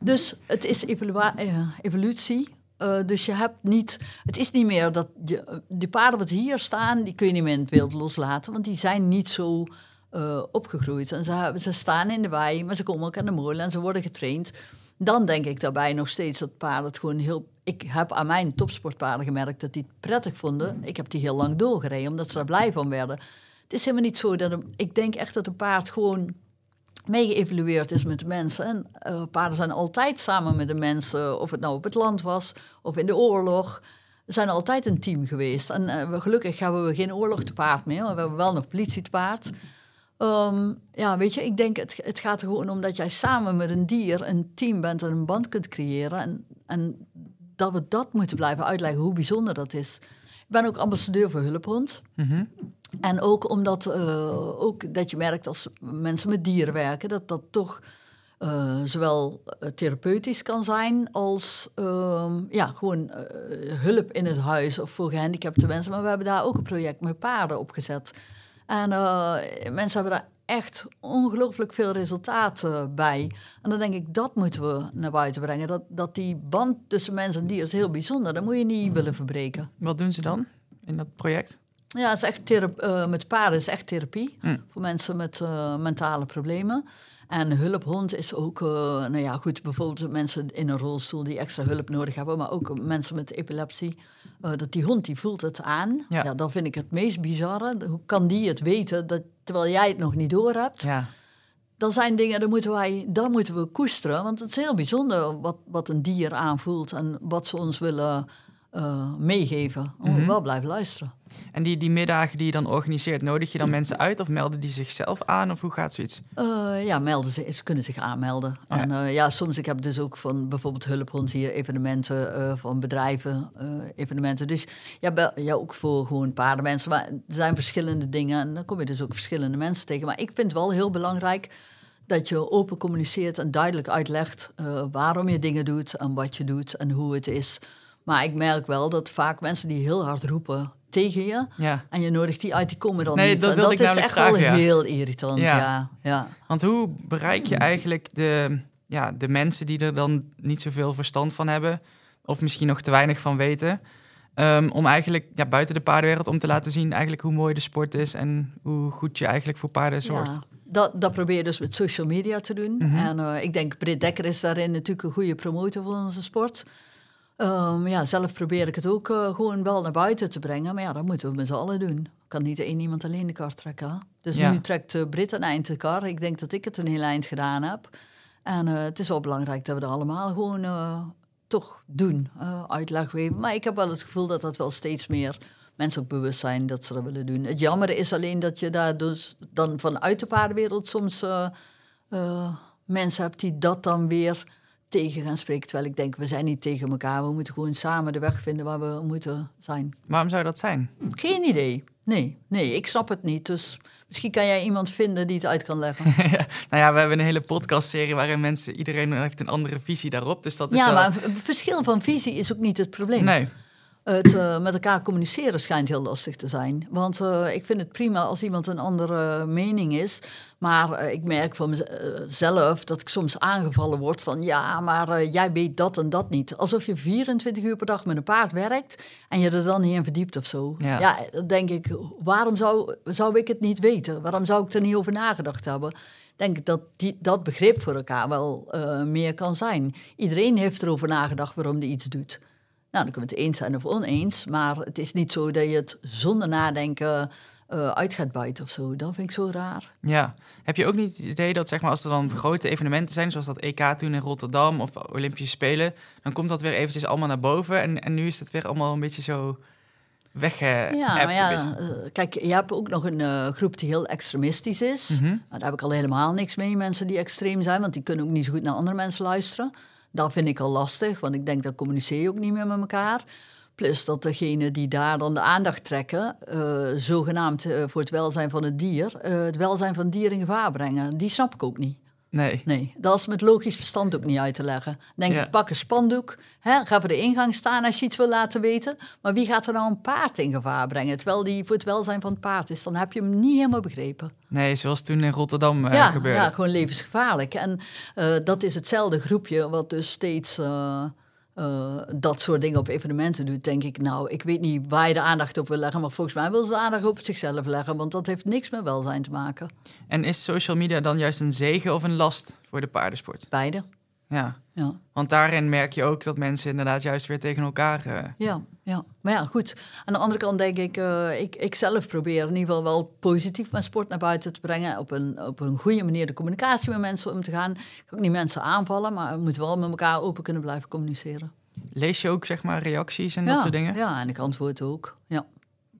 Dus het is eh, evolutie. Eh, dus je hebt niet... Het is niet meer dat... Je, die paarden wat hier staan, die kun je niet meer in het wild loslaten. Want die zijn niet zo eh, opgegroeid. En ze, ze staan in de wei, maar ze komen ook aan de molen en ze worden getraind. Dan denk ik daarbij nog steeds dat paarden het gewoon heel... Ik heb aan mijn topsportpaarden gemerkt dat die het prettig vonden. Ik heb die heel lang doorgereden, omdat ze er blij van werden. Het is helemaal niet zo dat... Een, ik denk echt dat een paard gewoon mee geëvalueerd is met de mensen. En eh, paarden zijn altijd samen met de mensen, of het nou op het land was of in de oorlog. We zijn altijd een team geweest. En eh, gelukkig hebben we geen oorlog te paard meer, we hebben wel nog politie te paard. Ehm, ja, weet je, ik denk het, het gaat er gewoon om dat jij samen met een dier een team bent en een band kunt creëren. En, en dat we dat moeten blijven uitleggen, hoe bijzonder dat is. Ik ben ook ambassadeur voor Hulphond. Mhm. En ook omdat eh, ook dat je merkt als mensen met dieren werken, dat dat toch eh, zowel eh, therapeutisch kan zijn als ehm, ja, gewoon hulp in het huis of voor gehandicapte mensen. Maar we hebben daar ook een project met paarden opgezet. En mensen hebben daar echt ongelooflijk veel resultaat eh, bij. En dan denk ik, dat moeten we naar buiten brengen. Dat, dat die band tussen mens en dier is heel bijzonder. Dat moet je niet willen verbreken. Wat doen ze dan in dat project? Ja, het is echt eh, met paarden is echt therapie Mm. voor mensen met eh, mentale problemen. En hulphond is ook, eh, nou ja, goed, bijvoorbeeld mensen in een rolstoel die extra hulp nodig hebben, maar ook mensen met epilepsie. Eh, dat die hond die voelt het aan. Ja. Ja. dan vind ik het meest bizarre. Hoe kan die het weten dat, terwijl jij het nog niet door hebt? Ja. Dan zijn dingen, dan moeten wij, dan moeten we koesteren. Want het is heel bijzonder wat, wat een dier aanvoelt en wat ze ons willen eh, meegeven. Moeten wel blijven luisteren. En die, die middagen die je dan organiseert, nodig je dan mensen uit of melden die zichzelf aan of hoe gaat zoiets? Eh, ja, melden ze, ze kunnen zich aanmelden. ja. En eh, ja, soms, ik heb dus ook van bijvoorbeeld Hulphond hier evenementen van bedrijven, evenementen. Dus ja, ja, ook voor gewoon paardenmensen. Maar er zijn verschillende dingen en dan kom je dus ook verschillende mensen tegen. Maar ik vind het wel heel belangrijk dat je open communiceert en duidelijk uitlegt waarom je dingen doet en wat je doet en hoe het is. Maar ik merk wel dat vaak mensen die heel hard roepen tegen je. Ja, En je nodigt die uit, die komen dan Nee, niet. dat En is echt wel ja. heel irritant, Ja. ja. ja. want hoe bereik je eigenlijk de, ja, de mensen die er dan niet zoveel verstand van hebben, of misschien nog te weinig van weten, ehm, om eigenlijk ja, buiten de paardenwereld om te laten zien eigenlijk hoe mooi de sport is en hoe goed je eigenlijk voor paarden zorgt. Dat, dat probeer je dus met social media te doen. Mhm. En eh, ik denk, Britt Dekker is daarin natuurlijk een goede promotor van onze sport. Ehm, ja, zelf probeer ik het ook eh, gewoon wel naar buiten te brengen. Maar ja, dat moeten we met z'n allen doen. Kan niet één iemand alleen de kar trekken. hè. Dus Ja. nu trekt Britt een eind de kar. Ik denk dat ik het een heel eind gedaan heb. En eh, het is wel belangrijk dat we dat allemaal gewoon toch doen. uitleg geven. Maar ik heb wel het gevoel dat dat wel steeds meer mensen ook bewust zijn dat ze dat willen doen. Het jammer is alleen dat je daar dus dan vanuit de paardenwereld soms mensen hebt die dat dan weer tegen gaan spreken. Terwijl ik denk, we zijn niet tegen elkaar. We moeten gewoon samen de weg vinden waar we moeten zijn. Waarom zou dat zijn? Geen idee. Nee, nee, ik snap het niet. Dus misschien kan jij iemand vinden die het uit kan leggen. Nou ja, we hebben een hele podcastserie waarin mensen, iedereen heeft een andere visie daarop. Dus dat is ja, wel... maar een verschil van visie is ook niet het probleem. Nee, Het eh, met elkaar communiceren schijnt heel lastig te zijn. Want eh, ik vind het prima als iemand een andere mening is. Maar eh, ik merk van mezelf dat ik soms aangevallen word van... ja, maar jij weet dat en dat niet. Alsof je 24 uur per dag met een paard werkt... en je er dan niet in verdiept of zo. Ja. Ja, dan denk ik, waarom zou, zou ik het niet weten? Waarom zou ik er niet over nagedacht hebben? Ik denk dat die, dat begrip voor elkaar wel meer kan zijn. Iedereen heeft erover nagedacht waarom die iets doet. Nou, dan kunnen we het eens zijn of oneens. Maar het is niet zo dat je het zonder nadenken eh, uit gaat buiten of zo. Dat vind ik zo raar. ja. Heb je ook niet het idee dat zeg maar, als er dan grote evenementen zijn, zoals dat EK toen in Rotterdam of Olympische Spelen, dan komt dat weer eventjes allemaal naar boven en, en nu is het weer allemaal een beetje zo weg. ja, maar ja, eh, kijk, je hebt ook nog een eh, groep die heel extremistisch is. Nou, daar heb ik al helemaal niks mee, mensen die extreem zijn, want die kunnen ook niet zo goed naar andere mensen luisteren. Dat vind ik al lastig, want ik denk dat communiceer je ook niet meer met elkaar. Plus dat degenen die daar dan de aandacht trekken, eh, zogenaamd eh, voor het welzijn van het dier, eh, het welzijn van het dier in gevaar brengen, die snap ik ook niet. Nee. Nee, dat is met logisch verstand ook niet uit te leggen. Denk Ja. ik, pak een spandoek, hè, ga voor de ingang staan als je iets wil laten weten. Maar wie gaat er nou een paard in gevaar brengen, terwijl die voor het welzijn van het paard is? Dan heb je hem niet helemaal begrepen. nee, zoals toen in Rotterdam eh, ja, gebeurde. ja, gewoon levensgevaarlijk. En eh, dat is hetzelfde groepje wat dus steeds eh, eh, dat soort dingen op evenementen doet. Denk ik, nou, ik weet niet waar je de aandacht op wil leggen, maar volgens mij wil ze de aandacht op zichzelf leggen, want dat heeft niks met welzijn te maken. En is social media dan juist een zegen of een last voor de paardensport? Beide, Ja, ja. want daarin merk je ook dat mensen inderdaad juist weer tegen elkaar... eh, Ja, ja, maar ja, goed. Aan de andere kant denk ik, eh, ik, ik zelf probeer in ieder geval wel positief mijn sport naar buiten te brengen. Op een, op een goede manier de communicatie met mensen om te gaan. Ik kan ook niet mensen aanvallen, maar we moeten wel met elkaar open kunnen blijven communiceren. lees je ook zeg maar reacties en ja, dat soort dingen? Ja, en ik antwoord ook. Ja.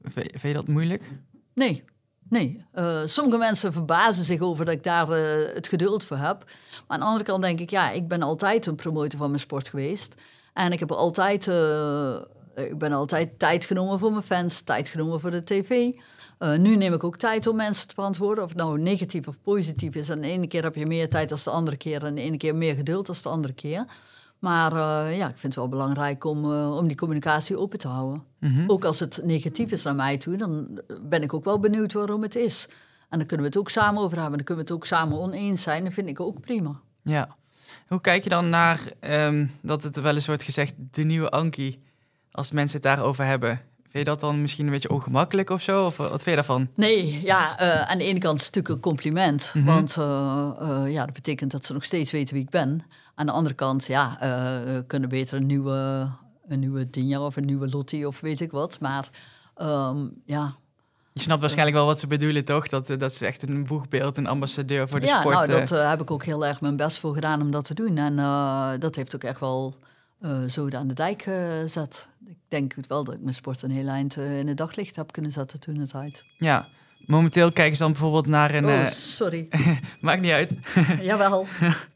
V- Vind je dat moeilijk? Nee, nee. Eh, sommige mensen verbazen zich over dat ik daar eh, het geduld voor heb. Maar aan de andere kant denk ik, ja, ik ben altijd een promotor van mijn sport geweest. En ik heb altijd, eh, ik ben altijd tijd genomen voor mijn fans, tijd genomen voor de tv. Nu neem ik ook tijd om mensen te beantwoorden, of het nou negatief of positief is. En de ene keer heb je meer tijd dan de andere keer, en de ene keer meer geduld dan de andere keer. Maar eh, ja, ik vind het wel belangrijk om, eh, om die communicatie open te houden. Mhm. Ook als het negatief is naar mij toe, dan ben ik ook wel benieuwd waarom het is. En dan kunnen we het ook samen over hebben. Dan kunnen we het ook samen oneens zijn. Dat vind ik ook prima. Ja. Hoe kijk je dan naar ehm, dat het wel eens wordt gezegd, de nieuwe Anki, als mensen het daarover hebben? Vind je dat dan misschien een beetje ongemakkelijk of zo? Of wat vind je daarvan? Nee, ja, eh, aan de ene kant is het natuurlijk een compliment. Mhm. Want ja, dat betekent dat ze nog steeds weten wie ik ben. Aan de andere kant, ja, eh, we kunnen beter een nieuwe, een nieuwe Dinja of een nieuwe Lottie of weet ik wat. Maar ehm, ja, Je snapt waarschijnlijk wel wat ze bedoelen, toch? Dat, eh, dat ze echt een boegbeeld, een ambassadeur voor de ja sport... nou, eh, dat eh, heb ik ook heel erg mijn best voor gedaan om dat te doen. En eh, dat heeft ook echt wel eh, zo aan de dijk gezet. Ik denk wel dat ik mijn sport een heel eind eh, in het daglicht heb kunnen zetten toen het uit. Ja. Momenteel kijken ze dan bijvoorbeeld naar een... oh, eh, sorry. maakt niet uit. Jawel.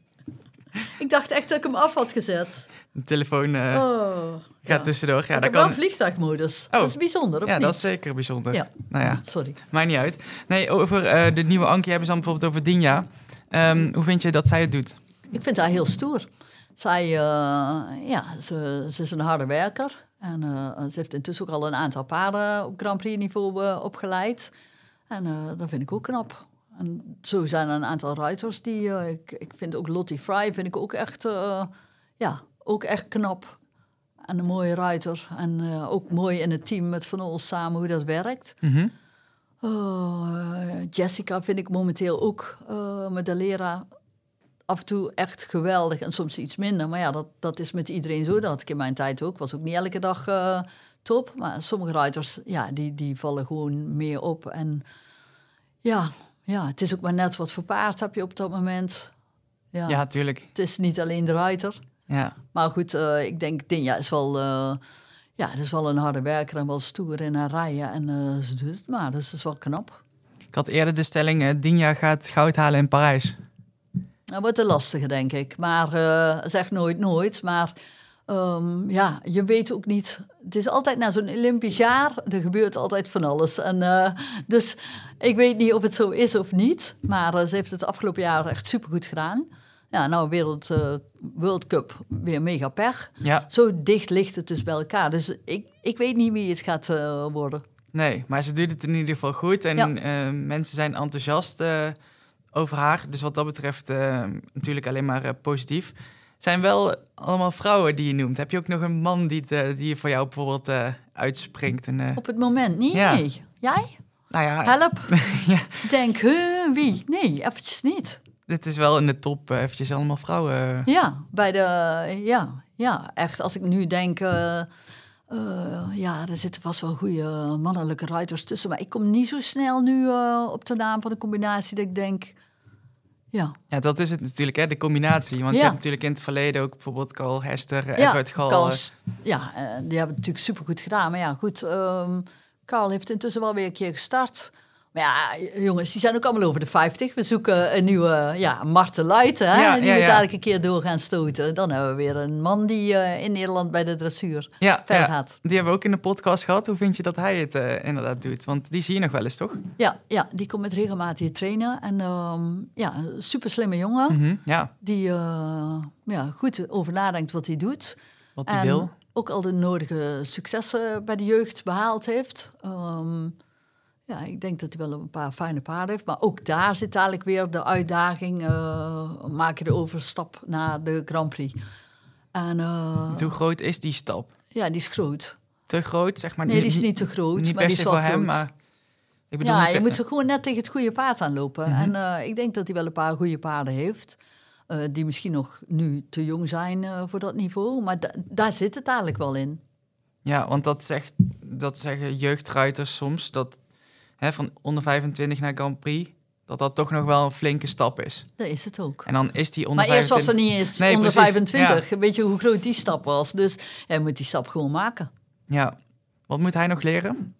ik dacht echt dat ik hem af had gezet. De telefoon eh, oh, gaat ja. tussendoor. Ja, ik heb kan... wel vliegtuigmodus. Oh. Dat is bijzonder, of Ja, niet? dat is zeker bijzonder. Ja. Nou ja, Sorry. maakt niet uit. Nee, over eh, de nieuwe Ankie hebben ze dan bijvoorbeeld over Dinja. Ehm, hoe vind je dat zij het doet? Ik vind haar heel stoer. Zij, eh, ja, ze, ze is een harde werker. En ze heeft intussen ook al een aantal paarden op Grand Prix niveau opgeleid. En dat vind ik ook knap. En zo zijn er een aantal ruiters die... eh, ik, ik vind ook Lottie Fry vind ik ook echt, eh, ja, ook echt knap. En een mooie ruiter. En eh, ook mooi in het team met Van Ols samen hoe dat werkt. Mhm. Oh, Jessica vind ik momenteel ook met de leraar af en toe echt geweldig en soms iets minder. Maar ja, dat, dat is met iedereen zo. Dat had ik in mijn tijd ook. Was ook niet elke dag top. Maar sommige ruiters, ja, die, die vallen gewoon meer op. En ja, ja, het is ook maar net wat voor paard heb je op dat moment. Ja, Ja, tuurlijk. Het is niet alleen de ruiter. Ja. Maar goed, eh, ik denk, Dinja is wel, eh, ja, dat is wel een harde werker en wel stoer in haar rijden. En eh, ze doet het maar, dus dat is wel knap. Ik had eerder de stelling, Dinja gaat goud halen in Parijs. Dat wordt een lastige, denk ik. Maar zeg nooit nooit. Maar ehm, ja, je weet ook niet. Het is altijd na zo'n Olympisch jaar, er gebeurt altijd van alles. En, eh, dus ik weet niet of het zo is of niet. Maar eh, ze heeft het afgelopen jaar echt supergoed gedaan. Ja, nou, Wereld eh, World Cup, weer mega pech. Ja, Zo dicht ligt het dus bij elkaar. Dus ik, ik weet niet wie het gaat worden. nee, maar ze doet het in ieder geval goed. En Ja. mensen zijn enthousiast over haar. Dus wat dat betreft natuurlijk alleen maar positief. Zijn wel allemaal vrouwen die je noemt. Heb je ook nog een man die, eh, die voor jou bijvoorbeeld eh, uitspringt? En, eh, Op het moment niet, Ja. nee. Jij? nou ja, Help. Ja. Denk, huh, wie? Nee, eventjes niet. dit is wel in de top eh, eventjes allemaal vrouwen. Ja, bij de, ja, ja, echt. Als ik nu denk, ja, er zitten vast wel goede mannelijke ruiters tussen. Maar ik kom niet zo snel nu op de naam van de combinatie dat ik denk, ja. Ja, dat is het natuurlijk, hè, de combinatie. Want je hebt natuurlijk in het verleden ook bijvoorbeeld Carl Hester, ja, Edward Gal. Ja, eh, die hebben het natuurlijk supergoed gedaan. Maar ja, goed, ehm Carl heeft intussen wel weer een keer gestart. Maar ja, jongens, die zijn ook allemaal over de 50. We zoeken een nieuwe, ja, Marten Luiten, hè, Ja, die ja, moet ja. eigenlijk een keer door gaan stoten. Dan hebben we weer een man die eh, in Nederland bij de dressuur ja, gaat. die hebben we ook in de podcast gehad. Hoe vind je dat hij het eh, inderdaad doet? Want die zie je nog wel eens, toch? Ja, ja, die komt met regelmatig hier trainen. En ehm, ja, super slimme jongen. Mhm, Ja, Die eh, ja, goed over nadenkt wat hij doet. wat hij en wil. ook al de nodige successen bij de jeugd behaald heeft. Ehm, ja, ik denk dat hij wel een paar fijne paarden heeft. Maar ook daar zit eigenlijk weer de uitdaging. eh, maak je de overstap naar de Grand Prix. En eh, Hoe groot is die stap? ja, die is groot. Te groot, zeg maar? Nee, die is niet te groot. Niet per se voor hem, groot. maar... Ik bedoel, Ja, je moet er gewoon net tegen het goede paard aanlopen. Mhm. En eh, ik denk dat hij wel een paar goede paarden heeft. die misschien nog nu te jong zijn voor dat niveau. Maar da- daar zit het eigenlijk wel in. Ja, want dat, zegt, dat zeggen jeugdruiters soms, dat hè, van onder 25 naar Grand Prix, dat dat toch nog wel een flinke stap is. Dat is het ook. En dan is die onder Maar eerst was 25... er niet eens Nee, onder precies, 25. Weet je hoe groot die stap was? Dus hij moet die stap gewoon maken. Ja. Wat moet hij nog leren?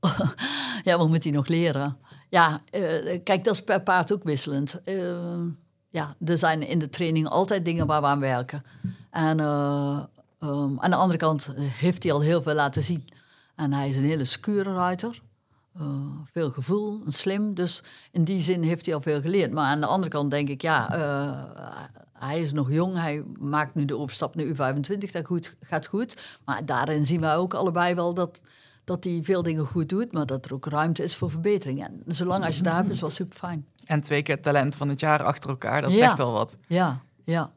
Ja, wat moet hij nog leren? Ja, eh, kijk, dat is per paard ook wisselend. Eh, ja, er zijn in de training altijd dingen waar we aan werken. En eh, ehm, aan de andere kant heeft hij al heel veel laten zien. En hij is een hele skure ruiter. Eh, veel gevoel, slim. Dus in die zin heeft hij al veel geleerd. Maar aan de andere kant denk ik, ja, eh, hij is nog jong. Hij maakt nu de overstap naar U25. Dat goed, gaat goed. Maar daarin zien wij ook allebei wel dat, dat hij veel dingen goed doet. Maar dat er ook ruimte is voor verbetering. En zolang als je daar hebt, is wel super fijn. En twee keer talent van het jaar achter elkaar, dat Ja. zegt al wat. Ja, ja.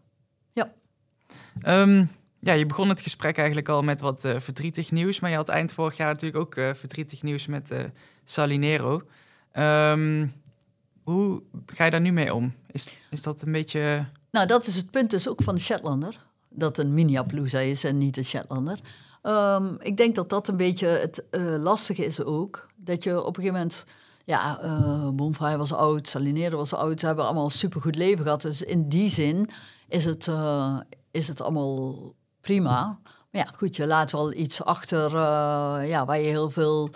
Ehm, ja, je begon het gesprek eigenlijk al met wat eh, verdrietig nieuws. Maar je had eind vorig jaar natuurlijk ook eh, verdrietig nieuws met eh, Salinero. Ehm, hoe ga je daar nu mee om? Is, is dat een beetje... Nou, dat is het punt dus ook van de Shetlander. Dat een mini-Appaloosa is en niet een Shetlander. Ehm, ik denk dat dat een beetje het lastige is ook. Dat je op een gegeven moment... Ja, Bonfrey was oud, Salinero was oud. Ze hebben allemaal een supergoed leven gehad. Dus in die zin is het, is het allemaal prima. Maar ja, goed, je laat wel iets achter eh, ja, waar je heel veel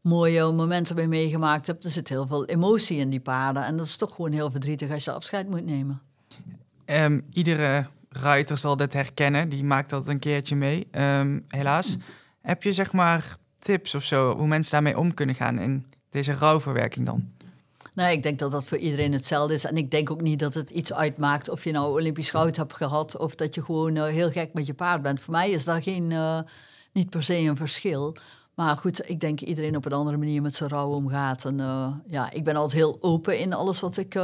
mooie momenten mee meegemaakt hebt. Er zit heel veel emotie in die paarden. En dat is toch gewoon heel verdrietig als je afscheid moet nemen. Ehm, iedere ruiter zal dit herkennen. Die maakt dat een keertje mee, ehm, helaas. Heb je zeg maar tips of zo hoe mensen daarmee om kunnen gaan in deze rouwverwerking dan? Nee, ik denk dat dat voor iedereen hetzelfde is. En ik denk ook niet dat het iets uitmaakt of je nou Olympisch goud hebt gehad of dat je gewoon eh, heel gek met je paard bent. Voor mij is daar geen, eh, niet per se een verschil. Maar goed, ik denk iedereen op een andere manier met zijn rouw omgaat. En eh, ja, ik ben altijd heel open in alles wat ik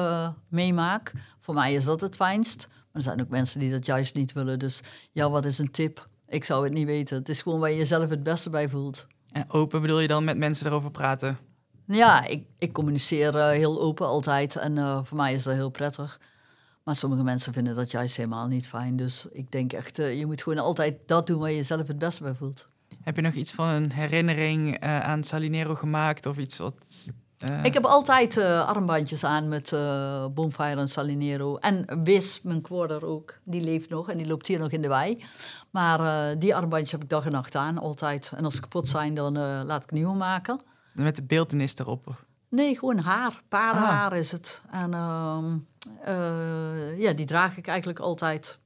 meemaak. Voor mij is dat het fijnst. Maar er zijn ook mensen die dat juist niet willen. Dus ja, wat is een tip? Ik zou het niet weten. Het is gewoon waar je jezelf het beste bij voelt. En open bedoel je dan met mensen erover praten? Ja, ik, ik communiceer eh, heel open altijd. En eh, voor mij is dat heel prettig. Maar sommige mensen vinden dat juist helemaal niet fijn. Dus ik denk echt, eh, je moet gewoon altijd dat doen waar je jezelf het beste bij voelt. Heb je nog iets van een herinnering aan Salinero gemaakt of iets wat... Ik heb altijd armbandjes aan met Bonfire en Salinero. En Wis, mijn quarter ook, die leeft nog en die loopt hier nog in de wei. Maar die armbandjes heb ik dag en nacht aan, altijd. En als ze kapot zijn, dan laat ik nieuwe maken. Met de beeldenis erop. Nee, gewoon haar. Paardenhaar is het. En ehm, eh, ja, die draag ik eigenlijk altijd.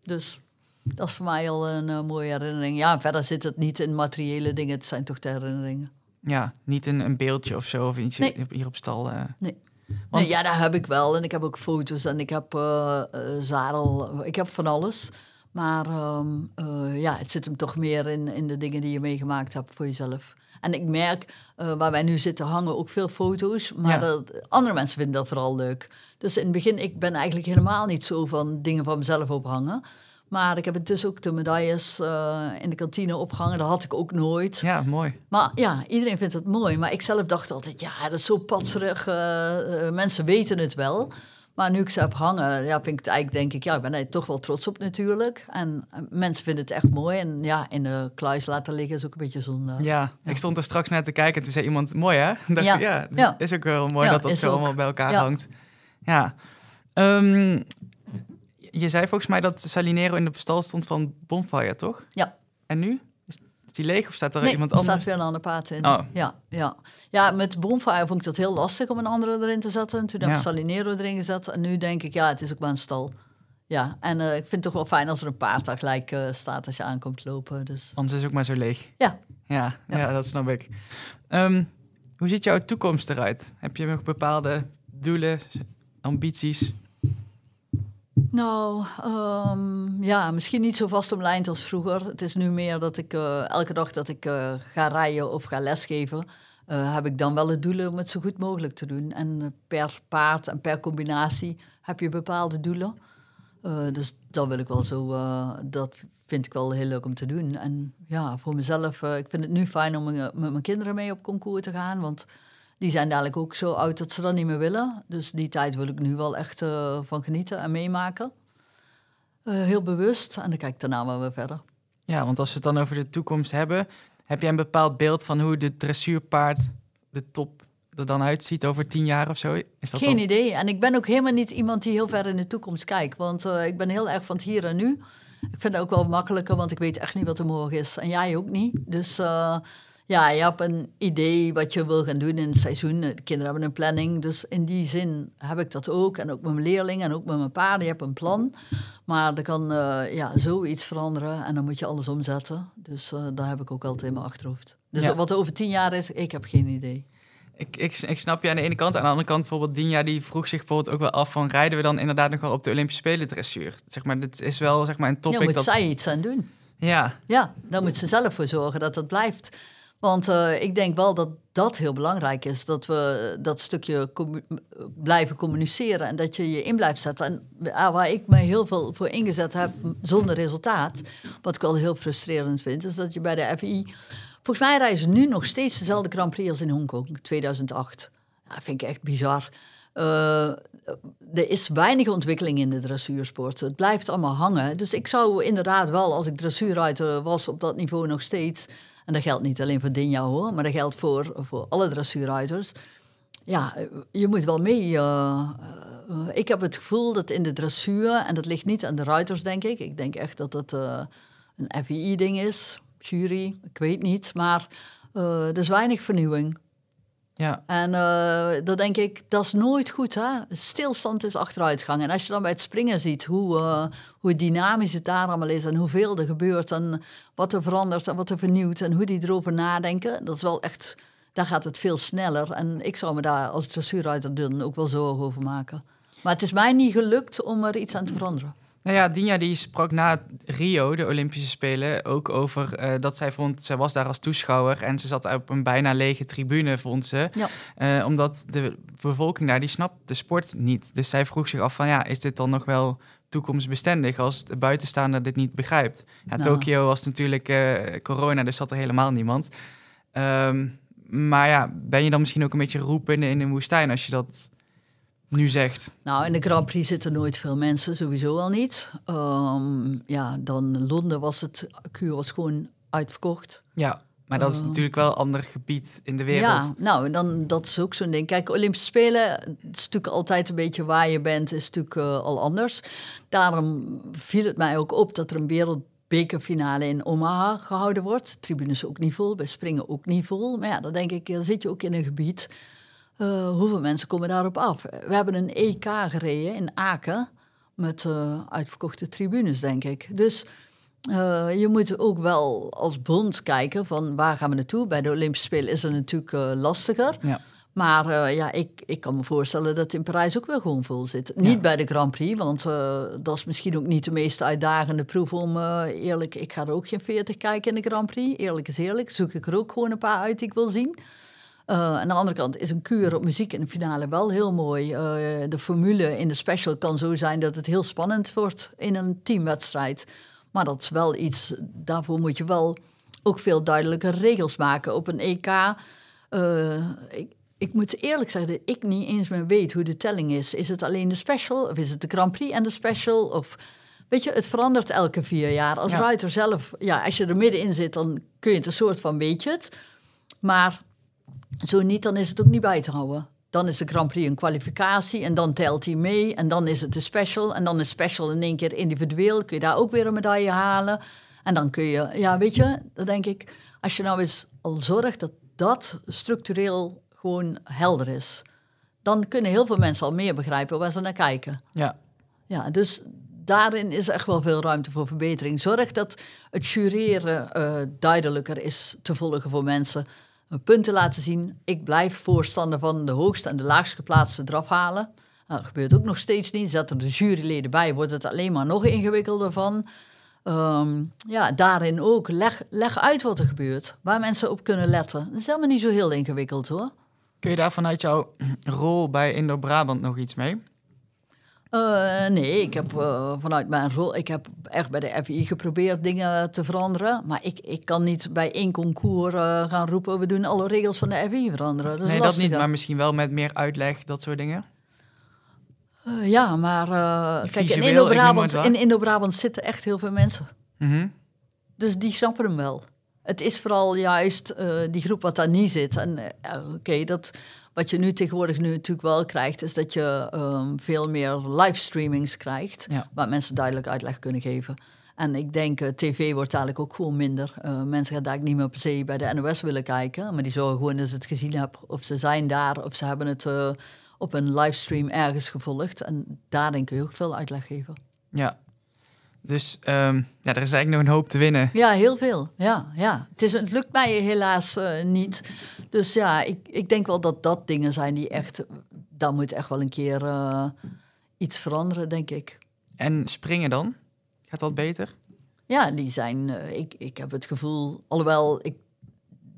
Dus dat is voor mij al een eh, mooie herinnering. Ja, verder zit het niet in materiële dingen. Het zijn toch de herinneringen. Ja, niet een, een beeldje of zo of iets Nee. hier op stal. eh. Nee. Want- Nee, ja, dat heb ik wel. En ik heb ook foto's en ik heb zadel. Ik heb van alles. Maar ehm, eh, ja, het zit hem toch meer in, in de dingen die je meegemaakt hebt voor jezelf. En ik merk, eh, waar wij nu zitten, hangen ook veel foto's. Maar Ja. dat, andere mensen vinden dat vooral leuk. Dus in het begin, ik ben eigenlijk helemaal niet zo van dingen van mezelf ophangen. Maar ik heb intussen ook de medailles eh, in de kantine opgehangen. Dat had ik ook nooit. Ja, mooi. Maar ja, iedereen vindt het mooi. Maar ik zelf dacht altijd, ja, dat is zo patserig. mensen weten het wel. Maar nu ik ze heb hangen, ja, vind ik het eigenlijk, denk ik, ja, ik ben er toch wel trots op natuurlijk. En eh, mensen vinden het echt mooi. En ja, in de kluis laten liggen is ook een beetje zonde. Ja, ik stond er straks naar te kijken en toen zei iemand, mooi hè? Dacht Ja. ik, ja, is ook wel mooi dat dat zo ook. allemaal bij elkaar hangt. Ja. Ehm, je zei volgens mij dat Salinero in de stal stond van Bonfire, toch? Ja. En nu? Die leeg of staat er nee, iemand er anders? staat weer een ander paard in. Oh. Ja, ja. ja, met Bonfire vond ik dat heel lastig om een andere erin te zetten. Toen heb ik Ja. Salinero erin gezet. En nu denk ik, ja, het is ook maar een stal. Ja, en eh, ik vind het toch wel fijn als er een paard daar gelijk eh, staat als je aankomt lopen. Dus Anders is het ook maar zo leeg. ja, Ja, ja. Ja. dat snap ik. Ehm, hoe ziet jouw toekomst eruit? Heb je nog bepaalde doelen, ambities? Nou, ehm, ja, misschien niet zo vast omlijnd als vroeger. Het is nu meer dat ik eh, elke dag dat ik eh, ga rijden of ga lesgeven, eh, heb ik dan wel het doelen om het zo goed mogelijk te doen. En per paard en per combinatie heb je bepaalde doelen. Dus dat wil ik wel zo, dat vind ik wel heel leuk om te doen. En ja, voor mezelf, ik vind het nu fijn om met mijn kinderen mee op concours te gaan, want die zijn dadelijk ook zo oud dat ze dat niet meer willen. Dus die tijd wil ik nu wel echt eh, van genieten en meemaken. Eh, heel bewust. En dan kijk ik daarna wel weer verder. Ja, want als we het dan over de toekomst hebben, heb jij een bepaald beeld van hoe de dressuurpaard, de top, er dan uitziet over tien jaar of zo? Is dat Geen dan- idee. En ik ben ook helemaal niet iemand die heel ver in de toekomst kijkt. Want eh, ik ben heel erg van het hier en nu. Ik vind het ook wel makkelijker, want ik weet echt niet wat er morgen is. En jij ook niet. Dus ja, je hebt een idee wat je wil gaan doen in het seizoen. De kinderen hebben een planning. Dus in die zin heb ik dat ook. En ook met mijn leerlingen en ook met mijn paarden. Je hebt een plan. Maar er kan eh, ja, zoiets veranderen en dan moet je alles omzetten. Dus eh daar heb ik ook altijd in mijn achterhoofd. Dus Ja. wat er over tien jaar is, ik heb geen idee. Ik, ik, ik snap je aan de ene kant. Aan de andere kant, bijvoorbeeld Dinja, die vroeg zich bijvoorbeeld ook wel af van... rijden we dan inderdaad nog wel op de Olympische Spelen dressuur? Zeg maar, dit is wel zeg maar, een Ja, topic moet dat... zij iets aan doen. Ja, Ja, daar moet ze zelf voor zorgen dat dat blijft. Want eh, ik denk wel dat dat heel belangrijk is. Dat we dat stukje blijven communiceren en dat je je in blijft zetten. En waar ik me heel veel voor ingezet heb zonder resultaat, wat ik wel heel frustrerend vind, is dat je bij de FI. Volgens mij ze nu nog steeds dezelfde Grand Prix als in Hongkong 2008. Ja, dat vind ik echt bizar. Eh, er is weinig ontwikkeling in de dressuursport. Het blijft allemaal hangen. Dus ik zou inderdaad wel, als ik dressuurruiter was op dat niveau nog steeds... en dat geldt niet alleen voor Dinja hoor, maar dat geldt voor, voor alle dressuurruiters... ja, je moet wel mee... eh, eh, ik heb het gevoel dat in de dressuur, en dat ligt niet aan de ruiters denk ik... ik denk echt dat het eh, een FII-ding is, jury, ik weet niet... maar er is weinig vernieuwing. Ja. En eh dan denk ik, dat is nooit goed. Hè? Stilstand is achteruitgang. En als je dan bij het springen ziet hoe, eh, hoe dynamisch het daar allemaal is... en hoeveel er gebeurt en wat er verandert en wat er vernieuwt... en hoe die erover nadenken, dat is wel echt... daar gaat het veel sneller. En ik zou me daar als dressuurruiter ook wel zorgen over maken. Maar het is mij niet gelukt om er iets aan te veranderen. Nou ja, Dinja die sprak na Rio, de Olympische Spelen, ook over eh, dat zij vond, zij was daar als toeschouwer en ze zat op een bijna lege tribune, vond ze. Ja. Eh, omdat de bevolking daar, die snapt de sport niet. Dus zij vroeg zich af van, ja, is dit dan nog wel toekomstbestendig als de buitenstaander dit niet begrijpt? Ja, Nou. Tokio was natuurlijk eh, corona, dus zat er helemaal niemand. Ehm, maar ja, ben je dan misschien ook een beetje roepen in een woestijn als je dat nu zegt? Nou, in de Grand Prix zitten nooit veel mensen, sowieso al niet. Ehm, ja, dan Londen was het, was gewoon uitverkocht. Ja, maar dat is Oh. natuurlijk wel een ander gebied in de wereld. Ja, nou, dan, dat is ook zo'n ding. Kijk, Olympische Spelen, het is natuurlijk altijd een beetje waar je bent, is natuurlijk eh, al anders. Daarom viel het mij ook op dat er een wereldbekerfinale in Omaha gehouden wordt. Tribunes ook niet vol, bij springen ook niet vol. Maar ja, dan denk ik, dan zit je ook in een gebied. Eh, hoeveel mensen komen daarop af? We hebben een EK gereden in Aken met eh, uitverkochte tribunes, denk ik. Dus eh, je moet ook wel als bond kijken van waar gaan we naartoe. Bij de Olympische Spelen is het natuurlijk lastiger. Ja. Maar ja, ik, ik kan me voorstellen dat het in Parijs ook wel gewoon vol zit. Niet bij de Grand Prix, want dat is misschien ook niet de meest uitdagende proef om eerlijk... Ik ga er ook geen 40 kijken in de Grand Prix. Eerlijk is eerlijk. Zoek ik er ook gewoon een paar uit die ik wil zien. Eh, aan de andere kant is een kuur op muziek in de finale wel heel mooi. Eh, de formule in de special kan zo zijn dat het heel spannend wordt in een teamwedstrijd. Maar dat is wel iets, daarvoor moet je wel ook veel duidelijke regels maken. Op een EK, eh, ik, ik moet eerlijk zeggen dat ik niet eens meer weet hoe de telling is. Is het alleen de special of is het de Grand Prix en de special? Of, weet je, het verandert elke vier jaar. Als Ja. ruiter zelf, ja, als je er middenin zit, dan kun je het een soort van weet je het. Maar zo niet, dan is het ook niet bij te houden. Dan is de Grand Prix een kwalificatie en dan telt hij mee. En dan is het de special. En dan is special in één keer individueel. Kun je daar ook weer een medaille halen. En dan kun je, ja, weet je, dan denk ik, als je nou eens al zorgt dat dat structureel gewoon helder is, dan kunnen heel veel mensen al meer begrijpen waar ze naar kijken. Ja. Ja, dus daarin is echt wel veel ruimte voor verbetering. Zorg dat het jureren eh, duidelijker is te volgen voor mensen. Eh, punten laten zien. Ik blijf voorstander van de hoogste en de laagst geplaatste eraf halen. Nou, dat gebeurt ook nog steeds niet. Zet er de juryleden bij, wordt het alleen maar nog ingewikkelder van. Ehm, ja, daarin ook. Leg, leg uit wat er gebeurt. Waar mensen op kunnen letten. Dat is helemaal niet zo heel ingewikkeld hoor. Kun je daar vanuit jouw rol bij Indo-Brabant nog iets mee? Eh, nee, ik heb eh, vanuit mijn rol, ik heb echt bij de FI geprobeerd dingen te veranderen. Maar ik, ik kan niet bij één concours eh, gaan roepen, we doen alle regels van de FI veranderen. Dat is nee, dat niet, maar misschien wel met meer uitleg, dat soort dingen. Ja, maar kijk, in Indo-Brabant in zitten echt heel veel mensen. Mhm. Dus die snappen hem wel. Het is vooral juist die groep wat daar niet zit. En oké, dat wat je nu tegenwoordig nu natuurlijk wel krijgt, is dat je ehm, veel meer livestreamings krijgt, Ja. waar mensen duidelijk uitleg kunnen geven. En ik denk, eh, tv wordt eigenlijk ook gewoon minder. Eh, mensen gaan daar niet meer per se bij de NOS willen kijken, maar die zorgen gewoon dat ze het gezien hebben. Of ze zijn daar, of ze hebben het eh, op een livestream ergens gevolgd. En daarin kun je ook veel uitleg geven. Ja. Dus ehm, ja, er is eigenlijk nog een hoop te winnen. Ja, heel veel. Ja, ja. Het, is, het lukt mij helaas eh, niet. Dus ja, ik, ik denk wel dat dat dingen zijn die echt... Daar moet echt wel een keer eh, iets veranderen, denk ik. En springen dan? Gaat dat beter? Ja, die zijn... eh, ik, ik heb het gevoel... Alhoewel ik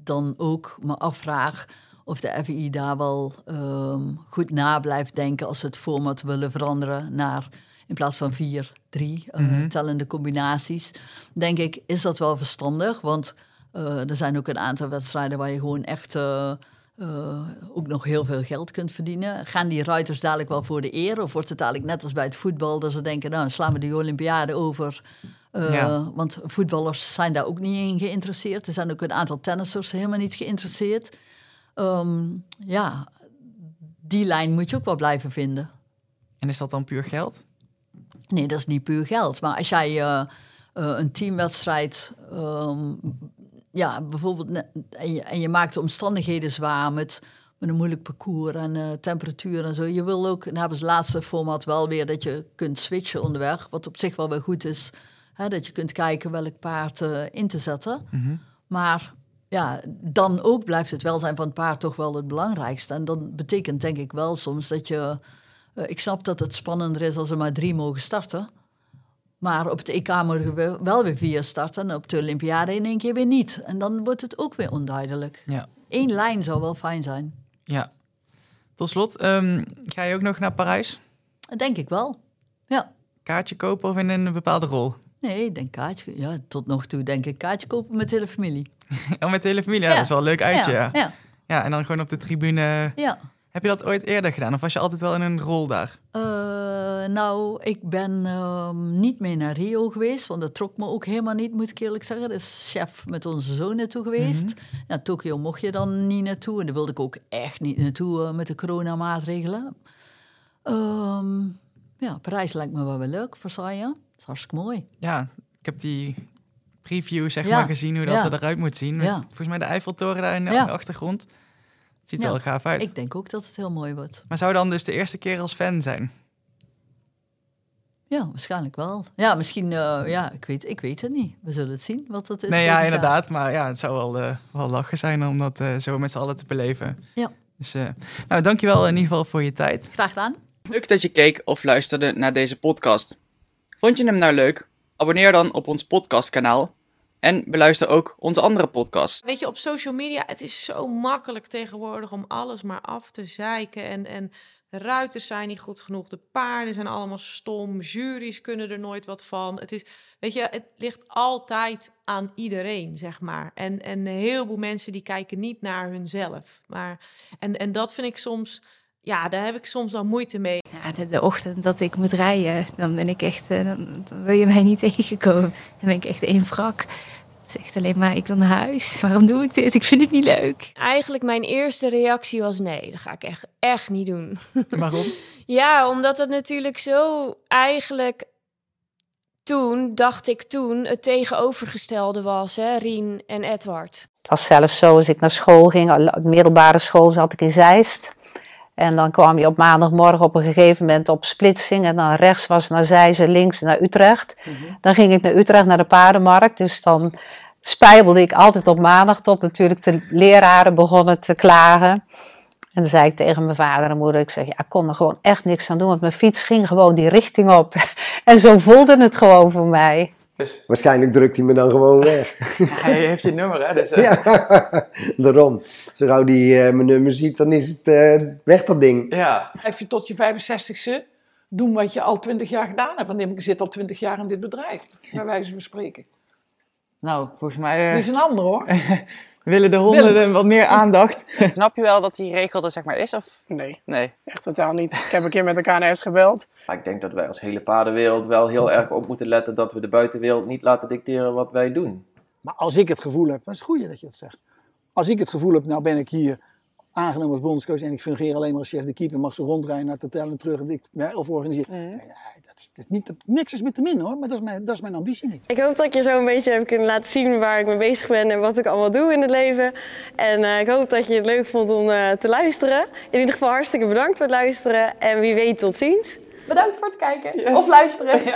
dan ook me afvraag of de FI daar wel ehm, goed na blijft denken... als ze het format willen veranderen naar... in plaats van vier, drie eh, Mhm. tellende combinaties... denk ik, is dat wel verstandig. Want eh, er zijn ook een aantal wedstrijden waar je gewoon echt... eh, ook nog heel veel geld kunt verdienen. Gaan die ruiters dadelijk wel voor de eer? Of wordt het eigenlijk net als bij het voetbal... dat ze denken, nou, slaan we de Olympiade over... Ja. Want voetballers zijn daar ook niet in geïnteresseerd. Er zijn ook een aantal tennissers helemaal niet geïnteresseerd. Ehm, ja, die lijn moet je ook wel blijven vinden. En is dat dan puur geld? Nee, dat is niet puur geld. Maar als jij eh, eh, een teamwedstrijd, ehm, ja, bijvoorbeeld, en je, en je maakt de omstandigheden zwaar met, met een moeilijk parcours en eh, temperatuur en zo. Je wil ook, en hebben ze het laatste format wel weer dat je kunt switchen onderweg, wat op zich wel weer goed is. Hè, dat je kunt kijken welk paard in te zetten. Maar ja, dan ook blijft het welzijn van het paard toch wel het belangrijkste. En dat betekent denk ik wel soms dat je... eh, ik snap dat het spannender is als er maar drie mogen starten. Maar op het EK mogen we wel weer vier starten en op de Olympiade in één keer weer niet. En dan wordt het ook weer onduidelijk. Ja. Eén lijn zou wel fijn zijn. ja. Tot slot, ehm, ga je ook nog naar Parijs? Dat denk ik wel. Ja. Kaartje kopen of in een bepaalde rol? Nee, ik denk kaartje. Ja, tot nog toe denk ik kaartje kopen met de hele familie. Oh, met de hele familie? Ja, dat is wel een leuk uitje. Ja, Ja, ja. en dan gewoon op de tribune. ja. Heb je dat ooit eerder gedaan? Of was je altijd wel in een rol daar? Eh, nou, ik ben ehm, niet mee naar Rio geweest, want dat trok me ook helemaal niet, moet ik eerlijk zeggen. Is chef met onze zoon naartoe geweest. Ja, Tokio mocht je dan niet naartoe en daar wilde ik ook echt niet naartoe eh, met de coronamaatregelen. Ehm ja, Parijs lijkt me wel weer leuk, Versailles. Dat is hartstikke mooi. Ja, ik heb die preview zeg Ja. maar gezien hoe dat Ja. er eruit moet zien. Met, Ja. Volgens mij de Eiffeltoren daar in de achtergrond. Ziet er Ja. wel gaaf uit. Ik denk ook dat het heel mooi wordt. Maar zou dan dus de eerste keer als fan zijn? Ja, waarschijnlijk wel. Ja, misschien, eh, ja, ik weet, ik weet het niet. We zullen het zien wat het is. nee, ja, jaar. inderdaad. Maar ja, het zou wel, eh, wel lachen zijn om dat eh, zo met z'n allen te beleven. Ja. Dus, eh, nou, dankjewel in ieder geval voor je tijd. Graag gedaan. Leuk dat je keek of luisterde naar deze podcast. Vond je hem nou leuk? Abonneer dan op ons podcastkanaal. En beluister ook onze andere podcasts. Weet je, op social media, het is zo makkelijk tegenwoordig om alles maar af te zeiken. En, en ruiters zijn niet goed genoeg, de paarden zijn allemaal stom, juries kunnen er nooit wat van. Het is, weet je, het ligt altijd aan iedereen, zeg maar. En, en een heleboel mensen die kijken niet naar hunzelf. Maar, en, en dat vind ik soms, ja, daar heb ik soms dan moeite mee. Ja, de, de ochtend dat ik moet rijden, dan ben ik echt, eh, dan, dan wil je mij niet tegenkomen. Dan ben ik echt één wrak. Het zegt alleen maar, ik wil naar huis. Waarom doe ik dit? Ik vind het niet leuk. Eigenlijk mijn eerste reactie was nee, dat ga ik echt, echt niet doen. Waarom? Ja, omdat het natuurlijk zo eigenlijk toen, dacht ik toen, het tegenovergestelde was, hè, Rien en Edward. Het was zelfs zo, als ik naar school ging, al- middelbare school zat ik in Zeist. En dan kwam je op maandagmorgen op een gegeven moment op splitsing. En dan rechts was naar Zeist en links naar Utrecht. Dan ging ik naar Utrecht, naar de paardenmarkt. Dus dan spijbelde ik altijd op maandag tot natuurlijk de leraren begonnen te klagen. En toen zei ik tegen mijn vader en moeder, ik zeg, ja, ik kon er gewoon echt niks aan doen. Want mijn fiets ging gewoon die richting op. En zo voelde het gewoon voor mij. Dus Waarschijnlijk drukt hij me dan gewoon weg. hij heeft je nummer, hè? Dus, eh, Ja, daarom. Zo gauw die eh, mijn nummer ziet, dan is het eh, weg dat ding. ja. Blijf je tot je 65ste doen wat je al 20 jaar gedaan hebt. Want ik zit al 20 jaar in dit bedrijf, bij wijze van spreken. Nou, volgens mij eh, Dit is een ander hoor. willen de honden wat meer aandacht. Snap je wel dat die regel er zeg maar is? Of? Nee, Nee. echt totaal niet. Ik heb een keer met de KNS gebeld. Maar ik denk dat wij als hele paardenwereld wel heel erg op moeten letten dat we de buitenwereld niet laten dicteren wat wij doen. Maar als ik het gevoel heb, dat is het goede dat je dat zegt. Als ik het gevoel heb, nou ben ik hier aangenomen als bondscoach en ik fungeer alleen maar als chef de keeper, mag ze rondrijden naar het hotel en terug en ik, ja, of organiseren. Nee, nee, dat is, dat is niet, dat, niks is met te min hoor, maar dat is, mijn, dat is mijn ambitie niet. Ik hoop dat ik je zo een beetje heb kunnen laten zien waar ik mee bezig ben en wat ik allemaal doe in het leven. En eh, ik hoop dat je het leuk vond om eh, te luisteren. In ieder geval hartstikke bedankt voor het luisteren en wie weet tot ziens. Bedankt voor het kijken of luisteren.